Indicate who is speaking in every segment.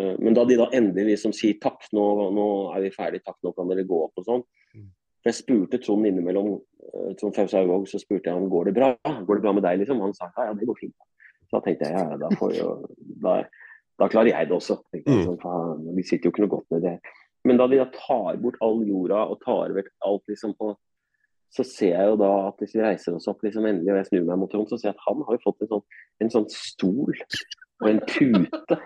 Speaker 1: Eh, men da de da endelig liksom sier takk, nå, nå er vi ferdig, takk, nå kan dere gå opp og sånn.
Speaker 2: Mm.
Speaker 1: Jeg spurte Trond innimellom, eh, Trond Fausaugvåg, så spurte jeg han går det bra Går det bra med deg, liksom. Han sa ja, ja, det går fint. Så da tenkte jeg ja, da, får jo, da, da klarer jeg det også. jeg,
Speaker 2: Mm.
Speaker 1: sånn, Vi sitter jo ikke noe godt med det. Men da de da tar bort all jorda og tar vekk alt liksom på så ser jeg jo da at hvis vi reiser oss opp liksom endelig, og jeg snur meg mot Trond, så ser jeg at han har jo fått en sånn, en sånn stol og en pute.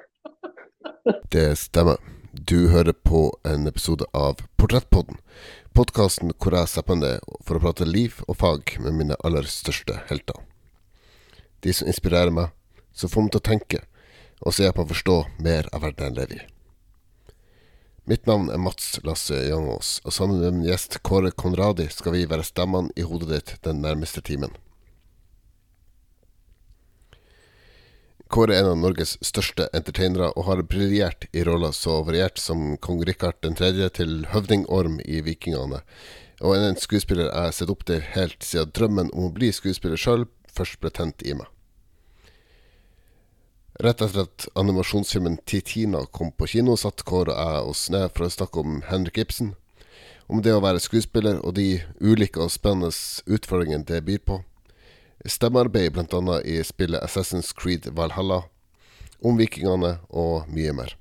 Speaker 3: Det stemmer. Du hører på en episode av Portrettpodden. Podkasten hvor jeg meg ned for å prate liv og fag med mine aller største helter. De som inspirerer meg, som får meg til å tenke, og så hjelper meg å forstå mer av verden jeg lever i. Mitt navn er Mats Lasse Jangås, og sammen med min gjest Kåre Konradi skal vi være stemmene i hodet ditt den nærmeste timen. Kåre er en av Norges største entertainere, og har briljert i roller så variert som kong Rikard 3. til høvding Orm i Vikingene, og en skuespiller jeg har sett opp til helt siden drømmen om å bli skuespiller sjøl først ble tent i meg. Rett etter at animasjonsfilmen Titina kom på kino, satt Kåre og jeg oss ned for å snakke om Henrik Ibsen, om det å være skuespiller og de ulike og spennende utfordringene det byr på, stemmearbeid bl.a. i spillet Assassin's Creed Valhalla, om vikingene og mye mer.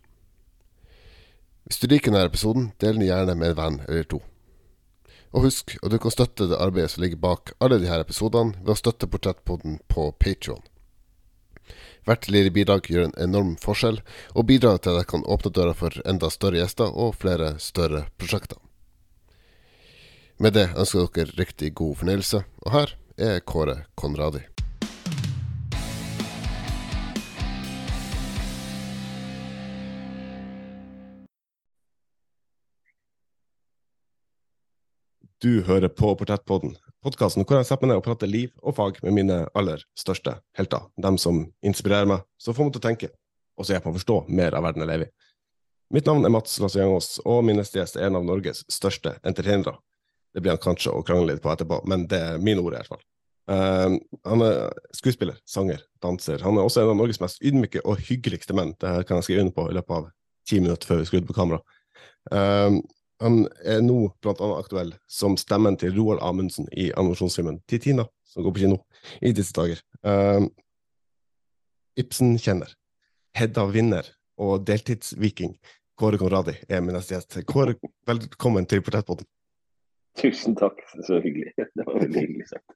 Speaker 3: Hvis du liker denne episoden, del den gjerne med en venn eller to. Og husk at du kan støtte det arbeidet som ligger bak alle disse episodene ved å støtte Portrettpodden på Patreon. Hvert lille bidrag gjør en enorm forskjell, og bidrar til at jeg kan åpne døra for enda større gjester og flere større prosjekter. Med det ønsker jeg dere riktig god fornøyelse, og her er Kåre Konradi.
Speaker 2: Du hører på Portrettpodden, podkasten hvor jeg setter meg ned og prater liv og fag med mine aller største helter. Dem som inspirerer meg, som får meg til å tenke, og så jeg på å forstå mer av verden jeg lever i. Mitt navn er Mats Lasse og min neste gjest er en av Norges største entertainere. Det blir han kanskje å krangle litt på etterpå, men det er mine ord i hvert fall. Eh, han er skuespiller, sanger, danser. Han er også en av Norges mest ydmyke og hyggeligste menn. Det kan jeg skrive under på i løpet av ti minutter før vi skrudde på kamera. Eh, han er nå annet aktuell som stemmen til Roald Amundsen i animasjonsfilmen Titina, som går på kino i disse dager. Uh, Ibsen-kjenner, Hedda-vinner og deltidsviking Kåre Konradi er min neste gjest. Kåre, velkommen til Portrettpodden.
Speaker 1: Tusen takk, så hyggelig. Det var veldig hyggelig sagt.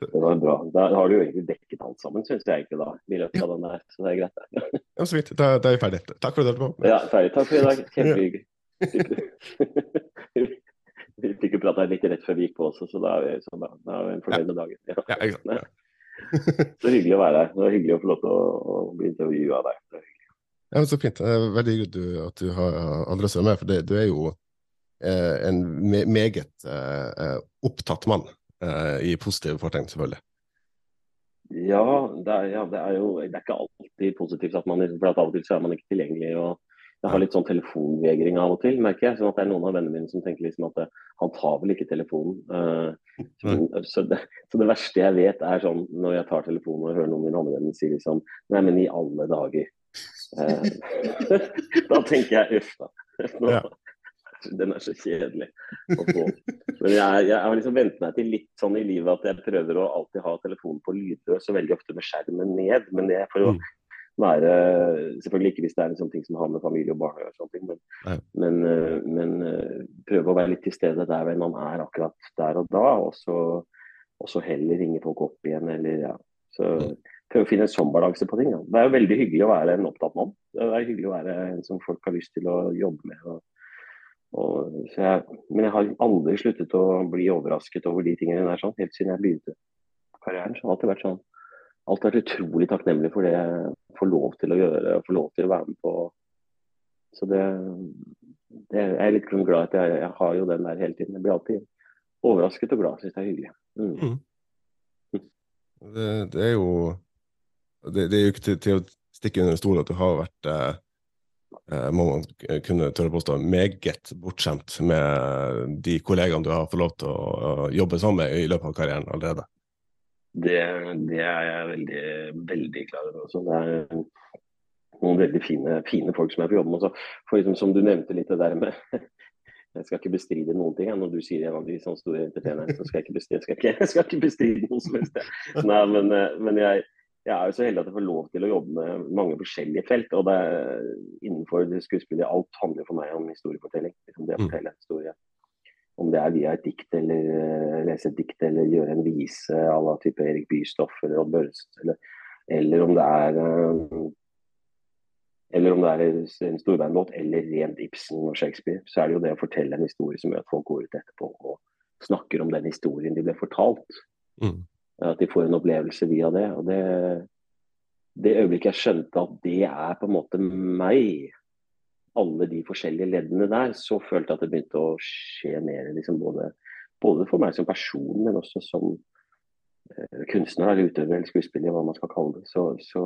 Speaker 1: Det var bra. Da har du jo egentlig dekket alt sammen, syns jeg egentlig da. I løpet av den her. så det er greit.
Speaker 2: Ja, så vidt. Da, er vi ferdig. Takk for at du hørte på.
Speaker 1: Ja, ferdig. Takk for i dag. Kjempehyggelig. Vi fikk jo prata litt rett før vi gikk på også, så da er vi, så da, da er vi fornøyd med dagen. Ja.
Speaker 2: Ja, ikke sant. Ja.
Speaker 1: Så hyggelig å være her. Det var hyggelig å få lov til å, å bli intervjua av deg.
Speaker 2: Ja, men Så fint. Veldig hyggelig at du, har andre er med, for det, du er jo en me meget eh, opptatt mann, eh, i positive fortegn, selvfølgelig.
Speaker 1: Ja, det er, ja, det er jo det er ikke alltid positivt at man for at av og til så er man ikke tilgjengelig. og Jeg har litt sånn telefonvegring av og til, merker jeg. sånn at det er noen av vennene mine som tenker liksom at eh, han tar vel ikke telefonen. Uh, så, det, så det verste jeg vet er sånn når jeg tar telefonen og hører noen av mine andre venner si liksom Nei, men i alle dager. Uh, da tenker jeg uff da. Nå. Den er så kjedelig å få. Men jeg, jeg har liksom vent meg til litt sånn i livet at jeg prøver å alltid ha telefonen på lydløs og veldig ofte med skjermen ned. Men det for å
Speaker 2: Mm.
Speaker 1: være Selvfølgelig ikke hvis det er en sånn ting som har med familie og barn å gjøre, sånne ting, men, men, eh, men eh, prøve å være litt til stede der man er akkurat der og da. Og så, og så heller ringe folk opp igjen, eller ja. Så
Speaker 2: Mm.
Speaker 1: prøve å finne en sånn balanse på ting. Ja. Det er jo veldig hyggelig å være en opptatt mann. Det er hyggelig å være en som folk har lyst til å jobbe med. Og, og, jeg, men jeg har aldri sluttet å bli overrasket over de tingene der sånn, helt siden jeg begynte karrieren. Så har alltid vært sånn alltid vært utrolig takknemlig for det jeg får lov til å gjøre og får lov til å være med på. Så det, det jeg er litt glad at jeg, jeg har jo den der hele tiden. Jeg blir alltid overrasket og glad. Syns det er hyggelig. Mm.
Speaker 2: Det, det er jo det, det er jo ikke til, til å stikke under en stol at du har vært eh, må man kunne tørre påstå meget bortskjemt med de kollegaene du har fått lov til å, å jobbe sammen med i løpet av karrieren allerede.
Speaker 1: Det, det er jeg veldig, veldig klar over også. Det er, noen veldig fine, fine, folk som er på med. Også. For liksom, som du nevnte litt det der med Jeg skal ikke bestride noen ting. Når du sier en av de sånne store entreprenørene, så skal jeg ikke bestride, skal ikke, skal ikke bestride noe som helst. Nei, men, eh, men jeg, jeg, er jo så heldig at jeg får lov til å jobbe med mange forskjellige felt. og det er Innenfor skuespillet alt handler for meg om historiefortelling. Liksom det å mm. fortelle en historie. Om det er via et dikt, eller uh, lese et dikt, eller gjøre en vise à la type Erik Bystoff eller Odd Børresen. Eller, eller om det er uh, eller om det er en storbandlåt eller rent Ibsen og Shakespeare, så er det jo det å fortelle en historie som gjør at folk går ut etterpå og snakker om den historien de ble fortalt. Mm. At de får en opplevelse via det. Og det, det øyeblikket jeg skjønte at det er på en måte meg, alle de forskjellige leddene der, så følte jeg at det begynte å skje mer. Liksom både, både, for meg som person, men også som eh, kunstner eller utøver eller skuespiller, hva man skal kalle det. Så, så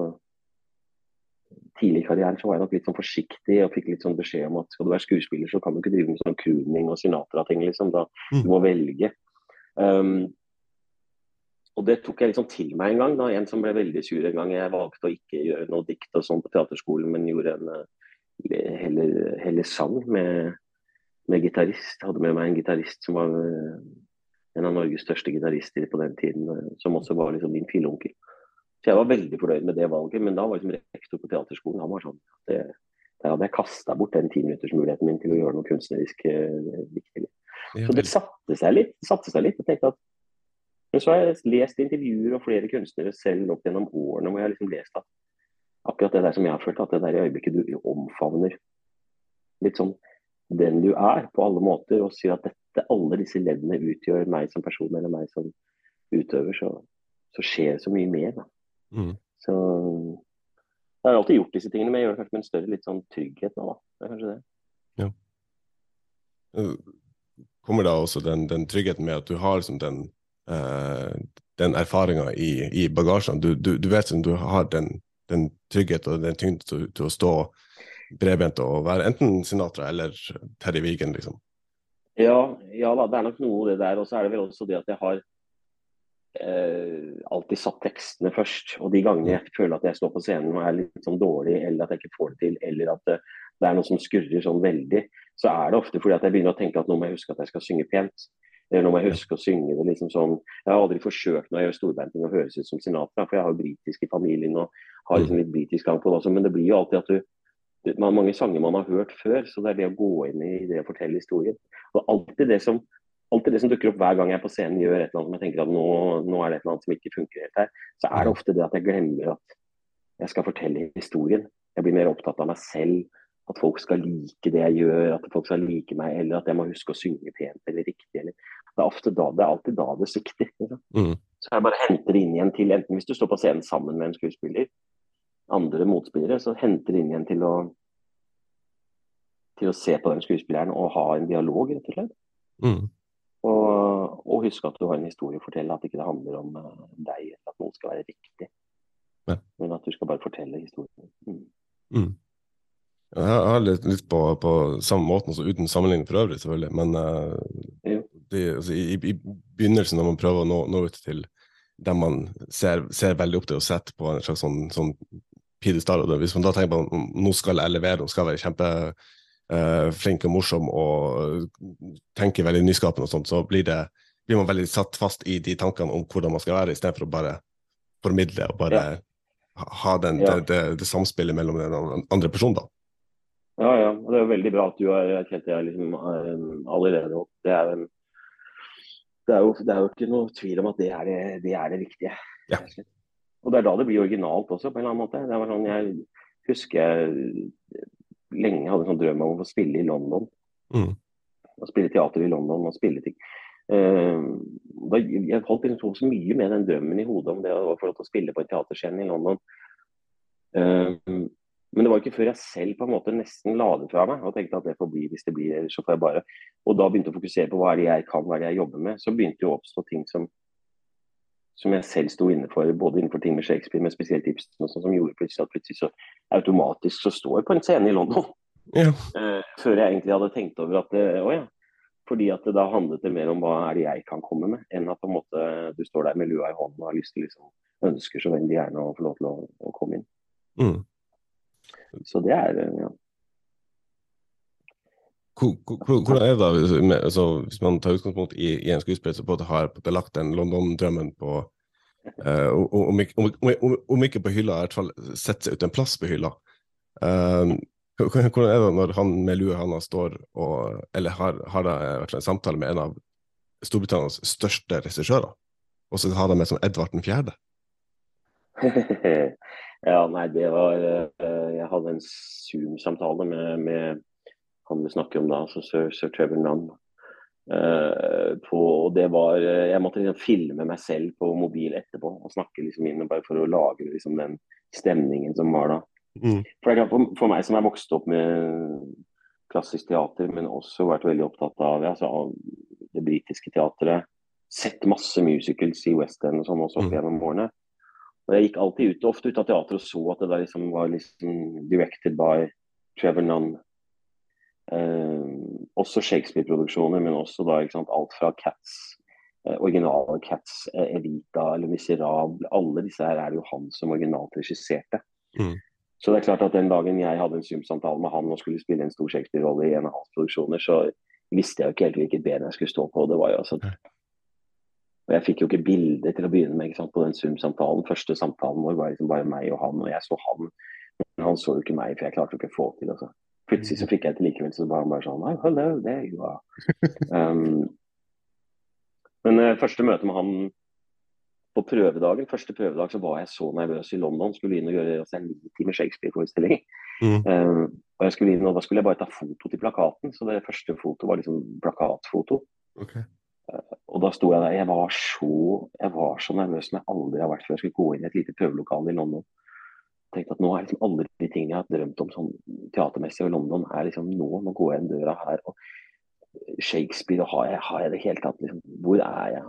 Speaker 1: tidlig i karrieren så var jeg nok litt sånn forsiktig og fikk litt sånn beskjed om at skal du være skuespiller, så kan du ikke drive med sånn crooning og Sinatra-ting, liksom. Da mm. du må velge. Um, og det tok jeg liksom til meg en gang. da, En som ble veldig sur en gang jeg valgte å ikke gjøre noe dikt og sånn på teaterskolen, men gjorde en uh, heller, heller sang med, med gitarist. Hadde med meg en gitarist som var uh, en av Norges største gitarister på den tiden, uh, som også var liksom min filleonkel. Så jeg var veldig fornøyd med det valget, men da var liksom rektor på teaterskolen han var sånn det, Der hadde jeg kasta bort den timinuttersmuligheten min til å gjøre noe kunstnerisk viktig. Så det satte seg litt. Satte seg litt. Jeg tenkte at men så har jeg lest intervjuer og flere kunstnere selv opp gjennom årene hvor jeg har liksom lest at akkurat det der som jeg har følt, at det der i øyeblikket du omfavner litt sånn den du er på alle måter, og sier at dette, alle disse leddene utgjør meg som person eller meg som utøver, så, så skjer det så mye mer. da. Mm. Så jeg har alltid gjort disse tingene, men jeg gjør det kanskje med en større litt sånn trygghet nå, da. Det er kanskje det. Ja.
Speaker 2: Eh, kommer da også den, den tryggheten med at du har liksom den, den erfaringa i, i, bagasjen? Du, du, du vet som du har den, den trygghet og den tyngden til, til, å stå bredbent og være enten Sinatra eller Terje Vigen, liksom?
Speaker 1: Ja, ja da, det er nok noe det der. Og så er det vel også det at jeg har eh, alltid satt tekstene først. Og de gangene jeg føler at jeg står på scenen og er litt sånn dårlig, eller at jeg ikke får det til, eller at det, det er noe som skurrer sånn veldig, så er det ofte fordi at jeg begynner å tenke at nå må jeg huske at jeg skal synge pent. Eller nå må jeg huske å synge det liksom sånn Jeg har aldri forsøkt når jeg gjør storbandting å høres ut som Sinatra, for jeg har jo britisk i familien og har liksom litt britisk gang på det også, men det blir jo alltid at du mange sanger man har hørt før, så det er det å gå inn i det å fortelle historien. Og alltid det som alltid det som dukker opp hver gang jeg på scenen gjør et eller annet som jeg tenker at nå, nå er det et eller annet som ikke funker helt her, så er det mm. ofte det at jeg glemmer at jeg skal fortelle historien. Jeg blir mer opptatt av meg selv, at folk skal like det jeg gjør, at folk skal like meg, eller at jeg må huske å synge pent eller riktig. Eller. Det, er da, det er alltid da det svikter. Mm. Så jeg bare henter det inn igjen til, enten hvis du står på scenen sammen med en skuespiller, andre motspillere, så henter det inn igjen til å til å se på den skuespilleren og ha en dialog, rett og slett. Mm. Og, og husk at du har en historie å fortelle, at ikke det handler om uh, deg at noe skal være riktig. Ja. Men at du skal bare fortelle historien. Mm. Mm.
Speaker 2: Jeg har litt, litt på, på, samme måten, altså uten sammenligning for øvrig, selvfølgelig. Men uh, det, altså, i, i, begynnelsen, når man prøver å nå, nå ut til dem man ser, ser, veldig opp til og setter på en slags sånn, sånn pidestall, hvis man da tenker på at nå skal jeg levere, nå skal være kjempeflink uh, og morsom og tenker veldig nyskapende og sånt, så blir, det, blir, man veldig satt fast i de tankene om hvordan man skal være, istedenfor å bare formidle og bare ja. ha den, ja. det, det, det, samspillet mellom den andre personen. da.
Speaker 1: Ja, ja. Og det er jo veldig bra at du har erkjent det liksom, allerede. Det er, en, det, er jo, det er, jo, ikke noe tvil om at det er det, det, er det viktige. Ja. Og det er da det blir originalt også, på en eller annen måte. Det var sånn, Jeg husker jeg lenge hadde en sånn drøm om å få spille i London. Mm. Å spille teater i London og spille ting. Uh, da, jeg holdt liksom så mye med den drømmen i hodet om det å få lov til å spille på en teaterscene i London. Uh, men det var ikke før jeg selv på en måte nesten la det fra meg og tenkte at det får bli hvis det blir, ellers så får jeg bare Og da begynte å fokusere på hva er det jeg kan, hva er det jeg jobber med. Så begynte det å oppstå ting som som jeg selv sto inne for, både innenfor ting med Shakespeare, men spesielt Ibsen, sånn som gjorde plutselig at plutselig så automatisk så står jeg på en scene i London. Ja. Uh, før jeg egentlig hadde tenkt over at det, å ja. Fordi at det da handlet det mer om hva er det jeg kan komme med, enn at på en måte du står der med lua i hånden og har lyst til liksom ønsker så veldig gjerne å få lov til å, å komme inn. Mm. Så det er eh, ja.
Speaker 2: Hvordan er det da, altså, hvis man tar utgangspunkt i, en skuespiller som både har lagt den London-drømmen på uh, om, om, om, ikke på hylla, i hvert fall setter seg ut en plass på hylla. Uh, hvordan er det når han med lue handa står og Eller har, har da, en samtale med en av Storbritannias største regissører, og så har de med som Edvard den fjerde?
Speaker 1: ja, nei, det var uh, Jeg hadde en Zoom-samtale med, med han vi snakker om da, altså sir, sir Trevor Nunn. Uh, på, og det var, uh, Jeg måtte liksom filme meg selv på mobil etterpå og snakke liksom inn bare for å lage liksom den stemningen som var da. Mm. For, for, for, meg som er vokst opp med klassisk teater, men også vært veldig opptatt av, altså, av det britiske teatret, sett masse musicals i West End og sånn også opp mm. gjennom årene. Og Jeg gikk alltid ut, ofte ut av teateret og så at det der liksom var liksom directed by Trevor Nunn. Eh, også Shakespeare-produksjoner, men også da, ikke sant, alt fra Cats, eh, originale Cats, eh, Evita eller Miserable. Alle disse her er det jo han som originalt regisserte. Mm. Så det er klart at den dagen jeg hadde en Zoom-samtale med han og skulle spille en stor Shakespeare-rolle i en av hans produksjoner, så visste jeg jo ikke helt hvilket ben jeg skulle stå på. Det var jo altså og Jeg fikk jo ikke bilde til å begynne med sant, på den Zoom-samtalen. Første samtalen vår var liksom bare meg og han, og jeg så han. Men han så jo ikke meg, for jeg klarte jo ikke å få til. Altså. Plutselig så fikk jeg det likevel, så var han bare sånn Hello, there you are. Um, men uh, første møte med han på prøvedagen, første prøvedag så var jeg så nervøs i London. Skulle inn og gjøre altså, en ni timer Shakespeare-forestilling. Mm. Um, og jeg skulle inn, og Da skulle jeg bare ta foto til plakaten, så det første fotoet var liksom plakatfoto. Okay. Og da sto jeg der. Jeg var så, jeg var så nervøs som jeg aldri har vært før. Jeg skulle gå inn i et lite prøvelokale i London tenkte at nå er liksom alle de tingene jeg har drømt om sånn teatermessig i London, er liksom nå. Nå går jeg inn døra her. og Shakespeare, og har jeg, har jeg det hele tatt liksom, Hvor er jeg?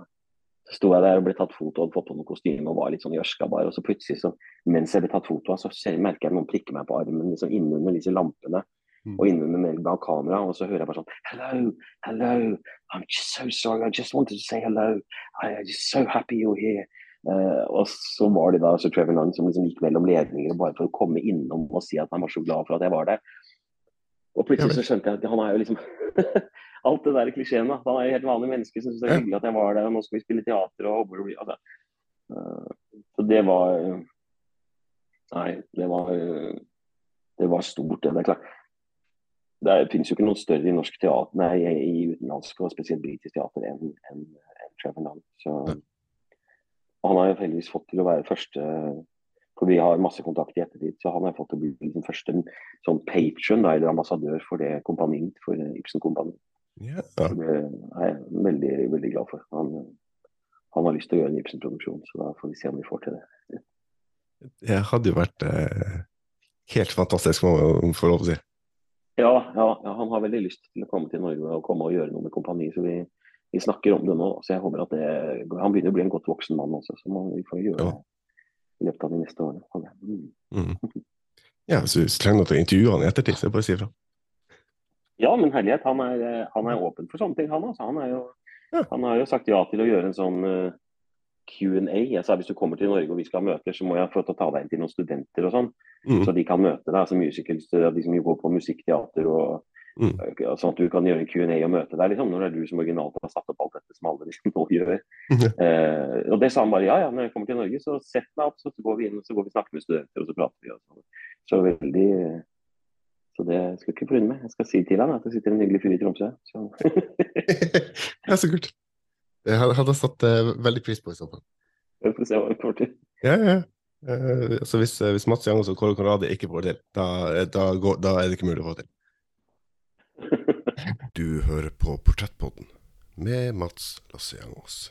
Speaker 1: Så sto jeg der og ble tatt foto og fått på noe kostyme og var litt sånn gjørska bare. Og så plutselig, så, mens jeg ble tatt foto av, så merker jeg noen prikker meg på armen liksom innunder disse lampene. Mm. Og innunder meg bak kamera, og så hører jeg bare sånn Hello, hello, I'm just so sorry, I just wanted to say hello. I'm just so happy you're here. Uh, og så var det da så Trevor Nunn som liksom gikk mellom ledninger bare for å komme innom og si at han var så glad for at jeg var der. Og plutselig så skjønte jeg at han er jo liksom Alt det der klisjeen. da. Han er jo helt vanlig menneske som syns det er hyggelig at jeg var der, og nå skal vi spille teater og håper det blir altså. uh, Så det var Nei, det var Det var stort, det. Det er klart. Det finnes jo ikke noe større i norsk teater, nei, i utenlandsk og spesielt britisk teater enn en, en Trevor Nunn. Så han har jo heldigvis fått til å være første for Vi har masse kontakt i ettertid, så han har fått til å bli den første sånn patron da, eller ambassadør for det kompaniet, for Ibsen-kompaniet. Yeah. Det er jeg veldig, veldig glad for. Han, han har lyst til å gjøre en Ibsen-produksjon, så da får vi se om vi får til det.
Speaker 2: Det hadde jo vært eh, helt fantastisk, må man få lov til å si.
Speaker 1: Ja, ja, ja, han har veldig lyst til å komme til Norge og komme og gjøre noe med kompaniet. Så vi, vi snakker om det nå. så jeg håper at det, Han begynner å bli en godt voksen mann også, så må vi får gjøre det i løpet av de neste årene. Mm.
Speaker 2: Mm. Ja, så du trenger å intervjue han i ettertid, så bare si ifra.
Speaker 1: Ja, men herlighet, han er, han er åpen for sånne ting, han. Altså. Han, jo, ja. han, har jo sagt ja til å gjøre en sånn uh, eh, Q&A. Jeg sa hvis du kommer til Norge og vi skal ha møter, så må jeg få ta deg inn til noen studenter og sånn. Mm. Så de kan møte deg, altså musicals, de som går på musikkteater og Mm. Sånn at du kan gjøre en Q&A og møte deg, liksom, når det er du som originalt har satt opp alt dette som alle liksom nå gjør. Mm. Eh, og det sa han bare ja, ja, når jeg kommer til Norge, så sett meg opp, så går vi inn og så går vi og snakker med studenter og så prater vi. Og så. så veldig så det skal jeg ikke forundre meg. Jeg skal si til han at det sitter en hyggelig fyr i Tromsø. Så.
Speaker 2: ja, så kult. Jeg hadde satt uh, veldig pris på i så fall.
Speaker 1: Vi får se hva vi får til.
Speaker 2: Ja, ja. Uh, så hvis, uh, hvis Mats Jangos og Kåre Konradi ikke får det til, da, da, går, da er det ikke mulig å få til.
Speaker 3: Du hører på Portrettpodden med Mats Lasse Jangås.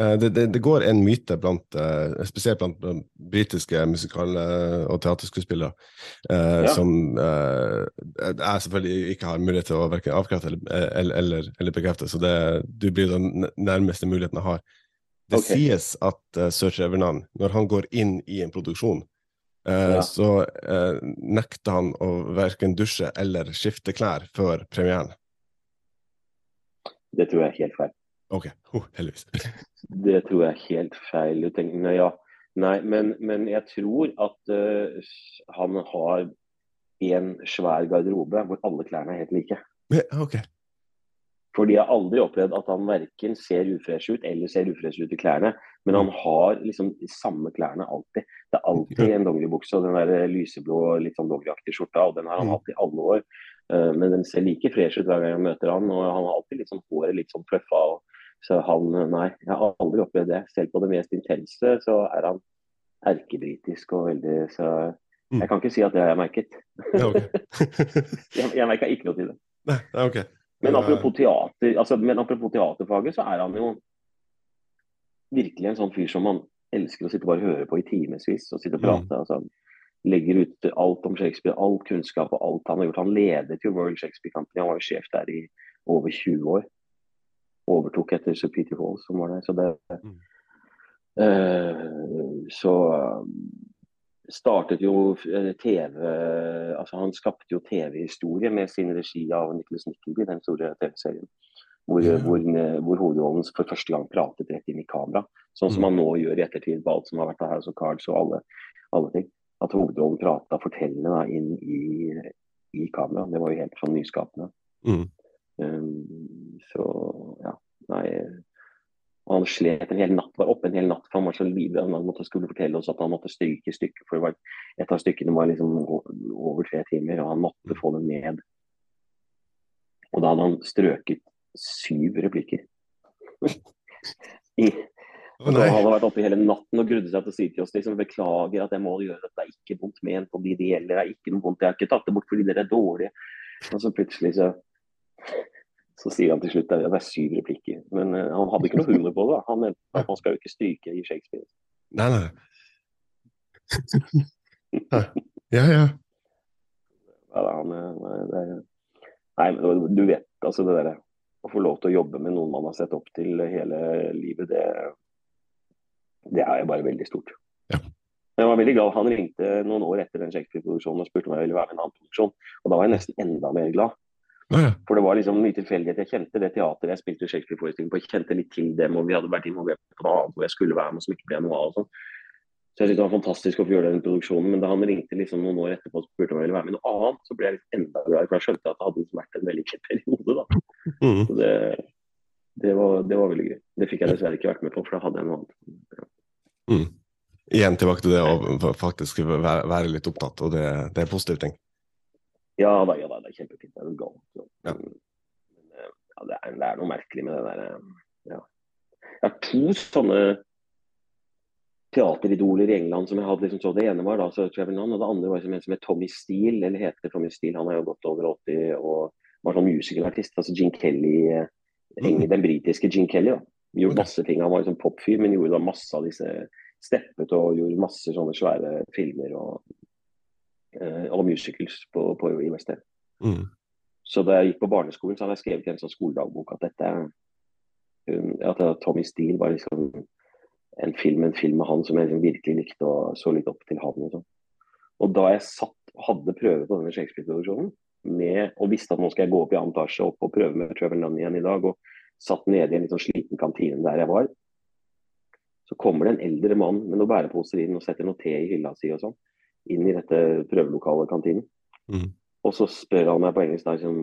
Speaker 2: Det, det, det, går en myte, blant, eh, spesielt blant, britiske musikal- og teaterskuespillere, eh, ja. som jeg selvfølgelig ikke har mulighet til å verken avkrefte eller, eller, eller, bekrefte. Så det, du blir den nærmeste muligheten jeg har. Det okay. sies at uh, Sir Trevor når han går inn i en produksjon, uh, ja. så nekter han å verken dusje eller skifte klær før premieren.
Speaker 1: Det tror jeg er helt feil.
Speaker 2: OK. Oh, heldigvis.
Speaker 1: Det tror jeg er helt feil. Nei, ja. nei men, men jeg tror at uh, han har en svær garderobe hvor alle klærne er helt like.
Speaker 2: OK.
Speaker 1: Fordi jeg har aldri opplevd at han verken ser ufresh ut eller ser ufresh ut i klærne. Men han har liksom de samme klærne alltid. Det er alltid en dongeribukse og den der lyseblå litt sånn dongeriaktige skjorta. Og den har han hatt i alle år. Uh, men den ser like fresh ut hver gang jeg møter han. Og han har alltid liksom håret litt sånn fluffa. Så han Nei, jeg har aldri opplevd det. Selv på det mest intense så er han erkebritisk og veldig Så jeg kan ikke si at det har jeg merket.
Speaker 2: Ja, okay.
Speaker 1: jeg jeg merka ikke noe til det.
Speaker 2: Nei, okay.
Speaker 1: Men apropos, teater, altså, men apropos teaterfaget, så er han jo virkelig en sånn fyr som man elsker å sitte bare høre på i timevis og sitte og prate. Mm. Altså, legger ut alt om Shakespeare, all kunnskap og alt han har gjort. Han ledet jo World Shakespeare Company, han var jo sjef der i over 20 år. Overtok etter Peter Hall, som var der. Så det mm. uh, Så startet jo eh, TV altså Han skapte jo TV-historie med sin regi av Nicholas Nickleby, den store TV-serien. Hvor, ja. hvor, hvor, hovedrollen for første gang pratet rett inn i kamera. Sånn som mm. man nå gjør i ettertid på alt som har vært av House of Cards og alle, alle ting. At hovedrollen prata fortellende inn i, i kamera. Det var jo helt sånn nyskapende. Mm. Um, så ja, nei han slet en hel natt, var oppe en hel natt, for han var så livredd. Han måtte skulle fortelle oss at han måtte stryke stykket. For var, et av stykkene var liksom over tre timer, og han måtte få det ned. Og da hadde han strøket syv replikker. I, og han hadde vært oppe hele natten og grudde seg til å si til oss liksom, beklager at jeg må gjøre dette, det er ikke vondt ment på de det gjelder, det er ikke noe vondt, jeg har ikke tatt det bort fordi dere er dårlige. Og så plutselig så så sier han til slutt at det er syv replikker. Men uh, han hadde ikke noe humor på det. Han mente at man skal jo ikke stryke i Shakespeare.
Speaker 2: Nei, nei. ja, ja.
Speaker 1: ja han, eh, nei, det, nei, men du vet altså det derre Å få lov til å jobbe med noen man har sett opp til hele livet, det, det er bare veldig stort.
Speaker 2: Ja.
Speaker 1: Jeg var veldig glad. Han ringte noen år etter den Shakespeare-produksjonen og spurte om jeg ville være med i en annen produksjon. Og da var jeg nesten enda mer glad.
Speaker 2: Ja.
Speaker 1: For det var liksom mye tilfeldighet. Jeg kjente det teateret jeg spilte Shakespeare-forestilling på. Jeg kjente litt til dem, og vi hadde vært involvert på noe annet hvor jeg skulle være med som ikke ble noe av. og sånn. Så jeg synes det var fantastisk å få gjøre den produksjonen. Men da han ringte liksom noen år etterpå og spurte om jeg ville være med i noe annet, så ble jeg litt enda gladere. For jeg skjønte at det hadde liksom vært en veldig kjent periode. da. Mm. Så det, det, var, det, var, veldig gøy. Det fikk jeg dessverre ikke vært med på, for da hadde jeg noe annet.
Speaker 2: Mm. Igjen tilbake til det å faktisk være, være litt opptatt, og det, det er en positiv ting.
Speaker 1: Ja da, ja da, det er kjempefint. Det er galt. Ja. Men, eh, ja, det, er, det, er, noe merkelig med det der. Eh, ja. Jeg har to sånne teateridoler i England som jeg hadde liksom så Det ene var da så Trevor Nunn, og det andre var som en som het Tommy Steele, eller heter Tommy Steele. Han er jo godt over 80 og var sånn musicalartist. Altså Gene Kelly, mm. den britiske Gene Kelly. da. Gjorde masse ting. Han var liksom popfyr, men gjorde da masse av disse steppet og gjorde masse sånne svære filmer og Eh, og musicals på, på, i Mm. Så da jeg gikk på barneskolen, så hadde jeg skrevet i en sånn skoledagbok at dette at Tommy Steele var liksom en film, en film med han som jeg liksom virkelig likte og så litt opp til han. Og, sånn. og da jeg satt og hadde prøve på denne Shakespeare-produksjonen, og visste at nå skal jeg gå opp i annen etasje opp og prøve med Trevor Nunn igjen i dag, og satt nede i en litt sånn sliten kantine der jeg var, så kommer det en eldre mann med noen bæreposer inn og setter noe te i hylla si og sånn inn i dette prøvelokalet, kantinen. Mm. Og så spør han meg på engelsk da, liksom,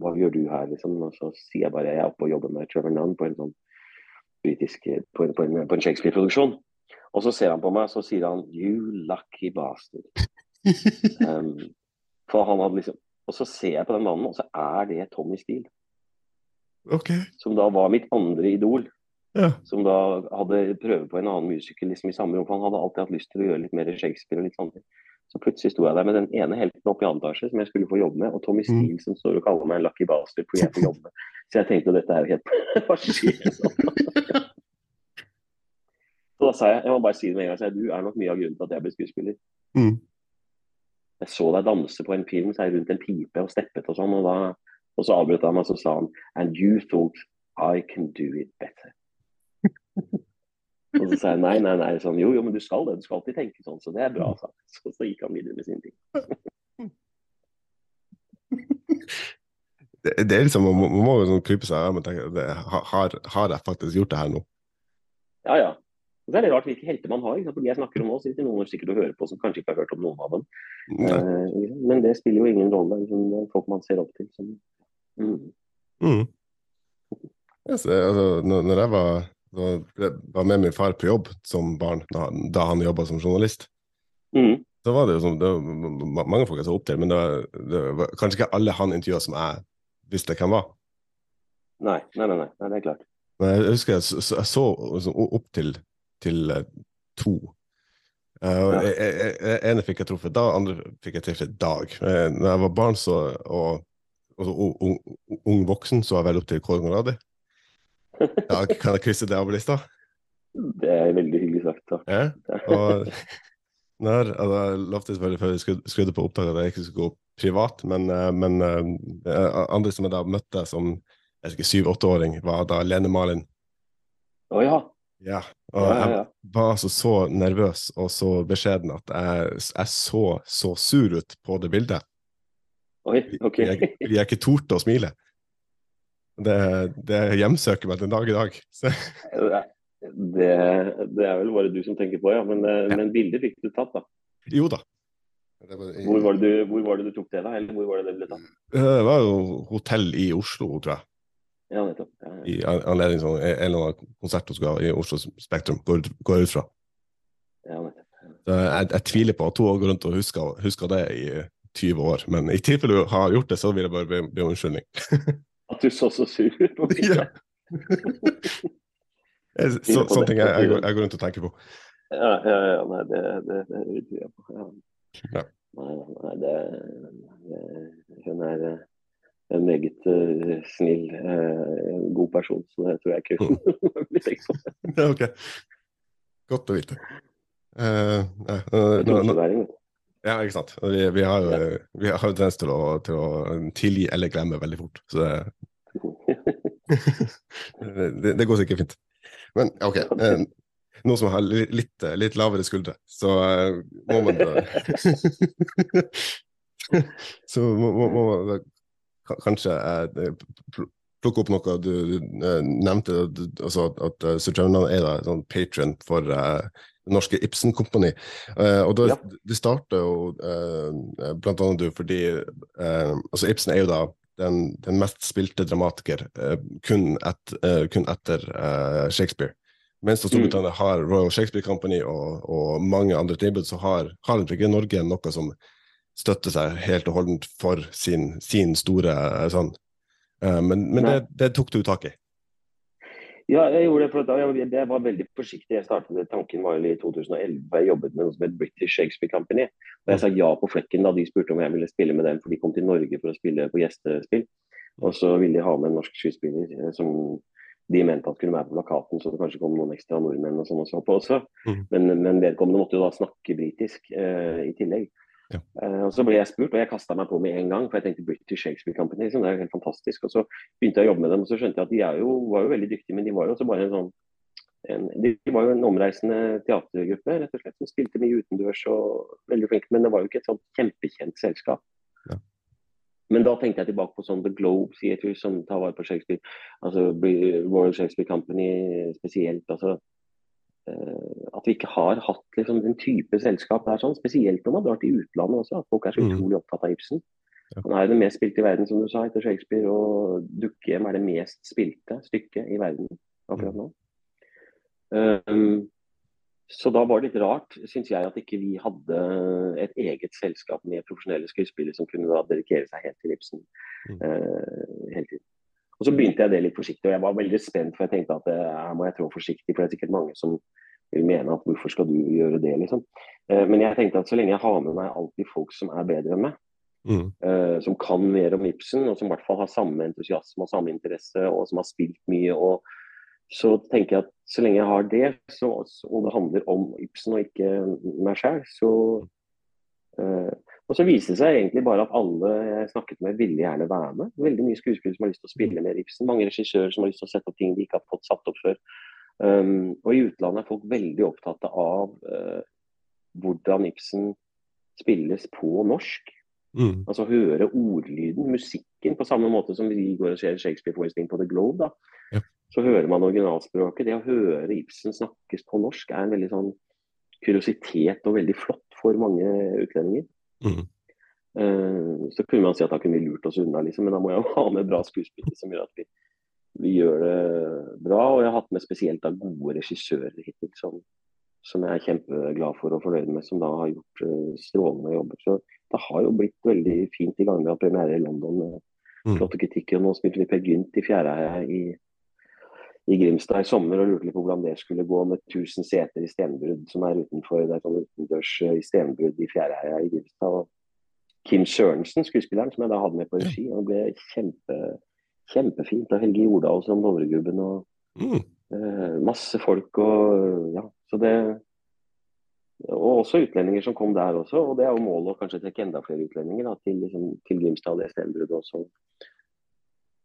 Speaker 1: hva gjør du her, liksom? Og så sier jeg bare jeg er oppe og jobber med Trevor Nunn på en sånn britisk på en, på en, en Shakespeare-produksjon. Og så ser han på meg så sier han 'you lucky bastard'. um, for han hadde liksom Og så ser jeg på den mannen, og så er det Tommy Steele.
Speaker 2: Okay.
Speaker 1: Som da var mitt andre idol.
Speaker 2: Ja.
Speaker 1: Som da hadde prøve på en annen musiker liksom i samme rom. Han hadde alltid hatt lyst til å gjøre litt mer Shakespeare og litt sånne ting. Så plutselig sto jeg der med den ene helten oppe i andre etasje som jeg skulle få jobbe med, og Tommy Steele mm. som står og kaller meg en lucky bastard fordi jeg får jobbe med. Så jeg tenkte dette er jo helt Hva skjer nå? Så da sa jeg, jeg må bare si det med en gang, jeg, du er nok mye av grunnen til at jeg ble skuespiller.
Speaker 2: Mm.
Speaker 1: Jeg så deg danse på en film, så jeg rundt en pipe og steppet og sånn, og, da, og så avbrøt han meg og så sa han And you thought I can do it better. Og så sa jeg nei, nei, nei. Sånn, jo, jo, men du skal det. Du skal alltid tenke sånn. Så det er bra. Så, så, så gikk han videre med sine ting.
Speaker 2: det, det er liksom, Man må jo sånn krype seg og tenke det, har, har jeg faktisk gjort det her nå?
Speaker 1: Ja, ja. Og så er det rart hvilke helter man har. Ikke? For de jeg snakker om nå, sitter noen sikkert og hører på som kanskje ikke har hørt om noen av dem. Eh, men det spiller jo ingen rolle. Liksom, det er folk man ser opp til. Som, mm.
Speaker 2: Mm. Yes, altså, når jeg var, var, med min far på jobb som barn, da, han jobba som journalist,
Speaker 1: mm.
Speaker 2: så var det jo sånn, det var mange folk jeg så opp til, men det var, det var kanskje ikke alle han intervjua som jeg visste hvem var.
Speaker 1: Nei, nei, nei, nei, det er klart.
Speaker 2: Men jeg husker jeg, så, jeg så liksom, opp til, til uh, to. Uh, ja. jeg, jeg, ene fikk jeg truffet da, andre fikk jeg truffet dag. Uh, når jeg var barn så, og, og, og ung, ung, voksen, så var jeg vel opp til Kåre Conradi. Ja, kan jeg krysse det av lista?
Speaker 1: Det er veldig hyggelig sagt. Takk.
Speaker 2: Ja, og når, altså, lovte selvfølgelig før jeg skrudde på opptaket at jeg ikke skulle gå privat, men, men andre som jeg da møtte som jeg ikke, syv-åtteåring, var da Lene Malin.
Speaker 1: Å oh, ja.
Speaker 2: Ja, og ja, ja, ja. jeg var altså så nervøs og så beskjeden at jeg, jeg så så sur ut på det bildet.
Speaker 1: Oi, ok.
Speaker 2: Jeg, jeg ikke torde å smile. Det, det hjemsøker meg den dag i dag.
Speaker 1: det, det, er vel bare du som tenker på, ja. Men, ja. men bildet fikk du tatt, da?
Speaker 2: Jo da.
Speaker 1: Hvor var, du, hvor var, det du, tok det, da? Eller hvor var det det ble tatt?
Speaker 2: Eh, det var jo hotell i Oslo, tror jeg.
Speaker 1: Ja, nettopp. Ja,
Speaker 2: ja. I anledning til en eller annen konsert hun skal ha i Oslo Spektrum, går, går ut fra.
Speaker 1: Ja, nettopp.
Speaker 2: Jeg, jeg, tviler på at hun går rundt og husker, husker, det i 20 år, men i tilfelle hun har gjort det, så vil jeg bare be, be om unnskyldning.
Speaker 1: at du så så sur ut?
Speaker 2: ja. så, sånne ting jeg, jeg, går, jeg, går, rundt og tenker på.
Speaker 1: Ja, ja, ja nei, det, det, det, det tror jeg på. Ja. Nei, nei, det, Hun er en meget uh, snill, uh, god person. Så det tror jeg ikke hun blir tenkt på.
Speaker 2: ok. Godt å vite. Uh,
Speaker 1: uh,
Speaker 2: ja, ikke sant. Vi, vi har jo ja. tendens til, til, å tilgi eller glemme veldig fort. Så det, det, det, går sikkert fint. Men OK. Uh, noen som har litt, litt lavere skuldre, så må man Så må, må, må man kanskje eh, plukke opp noe du, du eh, nevnte, altså at, uh, Sir er da sånn patron for uh, det norske Ibsen-kompani. Uh, og da, ja. Det starter jo uh, blant annet du fordi altså Ibsen er jo da den, den mest spilte dramatiker kun, et, kun, etter Shakespeare. Mens mm. Storbritannia mm. har Royal Shakespeare Company og, og mange andre tilbud, så har, har ikke Norge noe som støtter seg helt og holdent for sin, sin store sånn. Uh, men, men det, det, tok du tak i?
Speaker 1: Ja, jeg gjorde det. for da, jeg, jeg var veldig forsiktig. Jeg startet, Tanken var i 2011. Jeg jobbet med noe som het British Shakespeare Company. Og Jeg sa ja på flekken da de spurte om jeg ville spille med dem, for de kom til Norge for å spille på gjestespill. Og så ville de ha med en norsk skuespiller eh, som de mente at kunne være på plakaten, så det kanskje kom noen ekstra nordmenn og sånn også på også. Mm. Men, men vedkommende måtte jo da snakke britisk eh, i tillegg. Ja. Uh, og Så ble jeg spurt, og jeg kasta meg på med en gang. For jeg tenkte British Shakespeare Company, liksom, det er jo helt fantastisk. Og så begynte jeg å jobbe med dem, og så skjønte jeg at de jo, var jo veldig dyktige, men de var jo også bare en sånn en, De var jo en omreisende teatergruppe rett og slett, som spilte mye utendørs og veldig flinke. Men det var jo ikke et sånt kjempekjent selskap. Ja. Men da tenkte jeg tilbake på sånn The Globe Theatre, som tar vare på Shakespeare. altså Royal Shakespeare Company spesielt. altså Eh, at vi ikke har hatt liksom, den type selskap der, sånn, spesielt når man drar til utlandet også. At folk er så mm. utrolig opptatt av Ibsen. Han er jo det mest spilte i verden, som du sa, etter Shakespeare. Og Dukkehjem er det mest spilte stykket i verden akkurat nå. Um, så da var det litt rart, syns jeg, at ikke vi hadde et eget selskap med profesjonelle skuespillere som kunne da dedikere seg helt til Ibsen uh, hele tiden. Og Så begynte jeg det litt forsiktig, og jeg var veldig spent, for jeg tenkte at eh, her må jeg trå forsiktig. For det er sikkert mange som vil mene at hvorfor skal du gjøre det, liksom. Eh, men jeg tenkte at så lenge jeg har med meg alltid folk som er bedre enn meg, mm. Eh, som kan mer om Ibsen, og som i hvert fall har samme entusiasme og samme interesse, og som har spilt mye, og så tenker jeg at så lenge jeg har det, så, og det handler om Ibsen og ikke meg sjøl, så uh, og så viser det seg egentlig bare at alle jeg snakket med, ville gjerne være med. Veldig mye skuespillere som har lyst til å spille med Ibsen. Mange regissører som har lyst til å sette opp ting de ikke har fått satt opp før. Um, og i utlandet er folk veldig opptatt av uh, hvordan Ibsen spilles på norsk. Mm. Altså høre ordlyden, musikken musikken, på samme måte som vi går og ser Shakespeare-forestilling på The Globe, da,
Speaker 2: Ja.
Speaker 1: så hører man originalspråket. Det å høre Ibsen snakkes på norsk er en veldig sånn kuriositet og veldig flott for mange utlendinger.
Speaker 2: Mm.
Speaker 1: Eh, så kunne man si at da kunne vi lurt oss unna, liksom, men da må jeg jo ha med bra skuespillere som gjør at vi, vi gjør det bra. Og jeg har hatt med spesielt da gode regissører hittil som, som jeg er kjempeglad for og fornøyd med, som da har gjort uh, strålende jobber. Så det har jo blitt veldig fint i gang. med å premiere i London med
Speaker 2: Mm.
Speaker 1: Og nå spilte vi Per Gynt i Fjæreheia i, i Grimstad i sommer og lurte litt på hvordan det skulle gå med 1000 seter i Stenbrudd, som er utenfor det er sånn utendørs eh, i Stenbrudd i Fjæreheia i Grimstad. Og Kim Sørensen, skuespilleren, som jeg da hadde med på regi, og det ble kjempe, kjempefint. Og Helge Jordal som Dovregubben og
Speaker 2: Mm.
Speaker 1: eh, masse folk og ja, så det og også utlendinger som kom der også. og Det er jo målet å kanskje trekke enda flere utlendinger da, til, liksom, til Grimstad og det stedet også.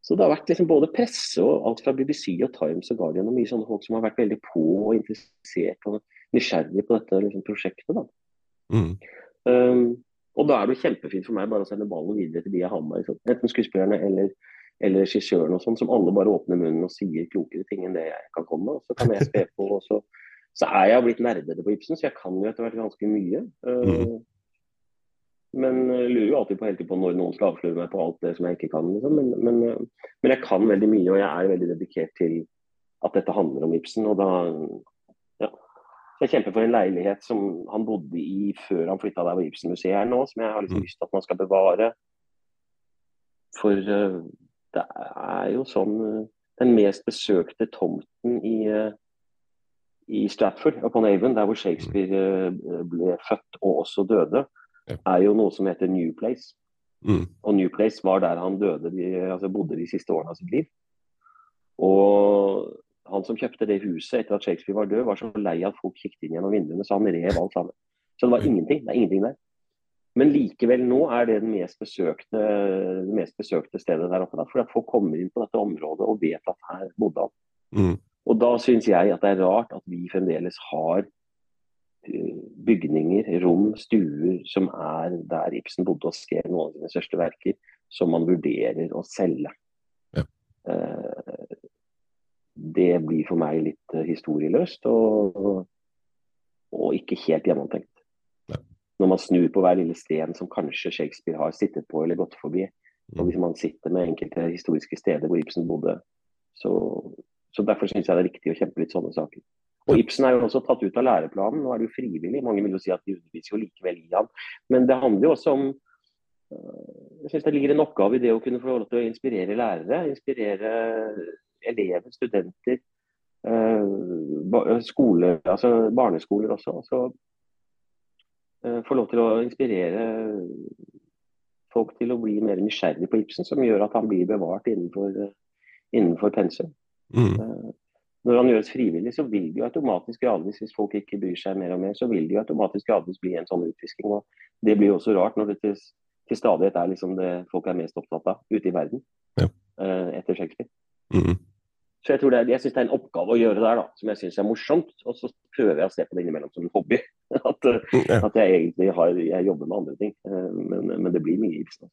Speaker 1: Så det har vært liksom både presse og alt fra BBC og Times og Guardian og mye sånne folk som har vært veldig på og interessert og nysgjerrig på dette liksom, prosjektet. da.
Speaker 2: Mm.
Speaker 1: Um, og da er det kjempefint for meg bare å sende ballen videre til de jeg har med. Liksom. Enten skuespillerne eller, eller regissøren og sånn, som alle bare åpner munnen og sier klokere ting enn det jeg kan komme med. Og så kan jeg spe på. og så, så er jeg blitt nerdete på Ibsen, så jeg kan jo etter hvert ganske mye. Uh,
Speaker 2: Mhm.
Speaker 1: Men jeg lurer jo alltid på, på når noen skal avsløre meg på alt det som jeg ikke kan. Liksom. Men, men, uh, men jeg kan veldig mye, og jeg er veldig dedikert til at dette handler om Ibsen. og da ja. Jeg kjemper for en leilighet som han bodde i før han flytta der hvor Ibsen-museet er nå, som jeg har liksom
Speaker 2: Mm.
Speaker 1: lyst til at man skal bevare. For uh, det er jo sånn uh, Den mest besøkte tomten i, uh, i Stratford upon Avon, der hvor Shakespeare uh, ble født og også døde. Er jo noe som heter New Place.
Speaker 2: Mm.
Speaker 1: Og New Place var der han døde, de, altså bodde de siste årene av sitt liv. Og han som kjøpte det huset etter at Shakespeare var død, var så lei at folk kikket inn gjennom vinduene, så han rev alt sammen. Så det var ingenting. Det er ingenting der. Men likevel nå er det det mest besøkte, det mest besøkte stedet der oppe. Der, fordi at folk kommer inn på dette området og vet at her bodde han.
Speaker 2: Mm.
Speaker 1: Og da syns jeg at det er rart at vi fremdeles har bygninger, rom, stuer som er der Ibsen bodde og skrev noen av sine største verker, som man vurderer å selge.
Speaker 2: Ja.
Speaker 1: Eh, Det blir for meg litt eh, historieløst og, og ikke helt gjennomtenkt.
Speaker 2: Ja.
Speaker 1: Når man snur på hver lille sten som kanskje Shakespeare har sittet på eller gått forbi.
Speaker 2: Mm.
Speaker 1: Og hvis man sitter med enkelte historiske steder hvor Ibsen bodde, så, så derfor syns jeg det er riktig å kjempe litt sånne saker. Og Ibsen er jo også tatt ut av læreplanen. Nå er det jo frivillig. Mange vil jo si at de underviser jo likevel i han. Men det handler jo også om øh, Jeg syns det ligger en oppgave i det å kunne få lov til å inspirere lærere. Inspirere elever, studenter. øh, skole, altså barneskoler også. Så øh, få lov til å inspirere folk til å bli mer nysgjerrig på Ibsen, som gjør at han blir bevart innenfor, innenfor pensum.
Speaker 2: Mm.
Speaker 1: Når han gjøres frivillig, så vil det jo automatisk gradvis, hvis folk ikke bryr seg mer og mer, så vil det jo automatisk gradvis bli en sånn utfisking. og Det blir jo også rart når det til, til stadighet er liksom det folk er mest opptatt av ute i verden
Speaker 2: Ja.
Speaker 1: uh, etter Shakespeare.
Speaker 2: Mm.
Speaker 1: Så jeg tror det er, jeg syns det er en oppgave å gjøre der, da, som jeg syns er morsomt. Og så prøver jeg å se på det innimellom som en hobby. At, at jeg egentlig har, jeg jobber med andre ting. Eh, Men, men det blir mye Ibsen.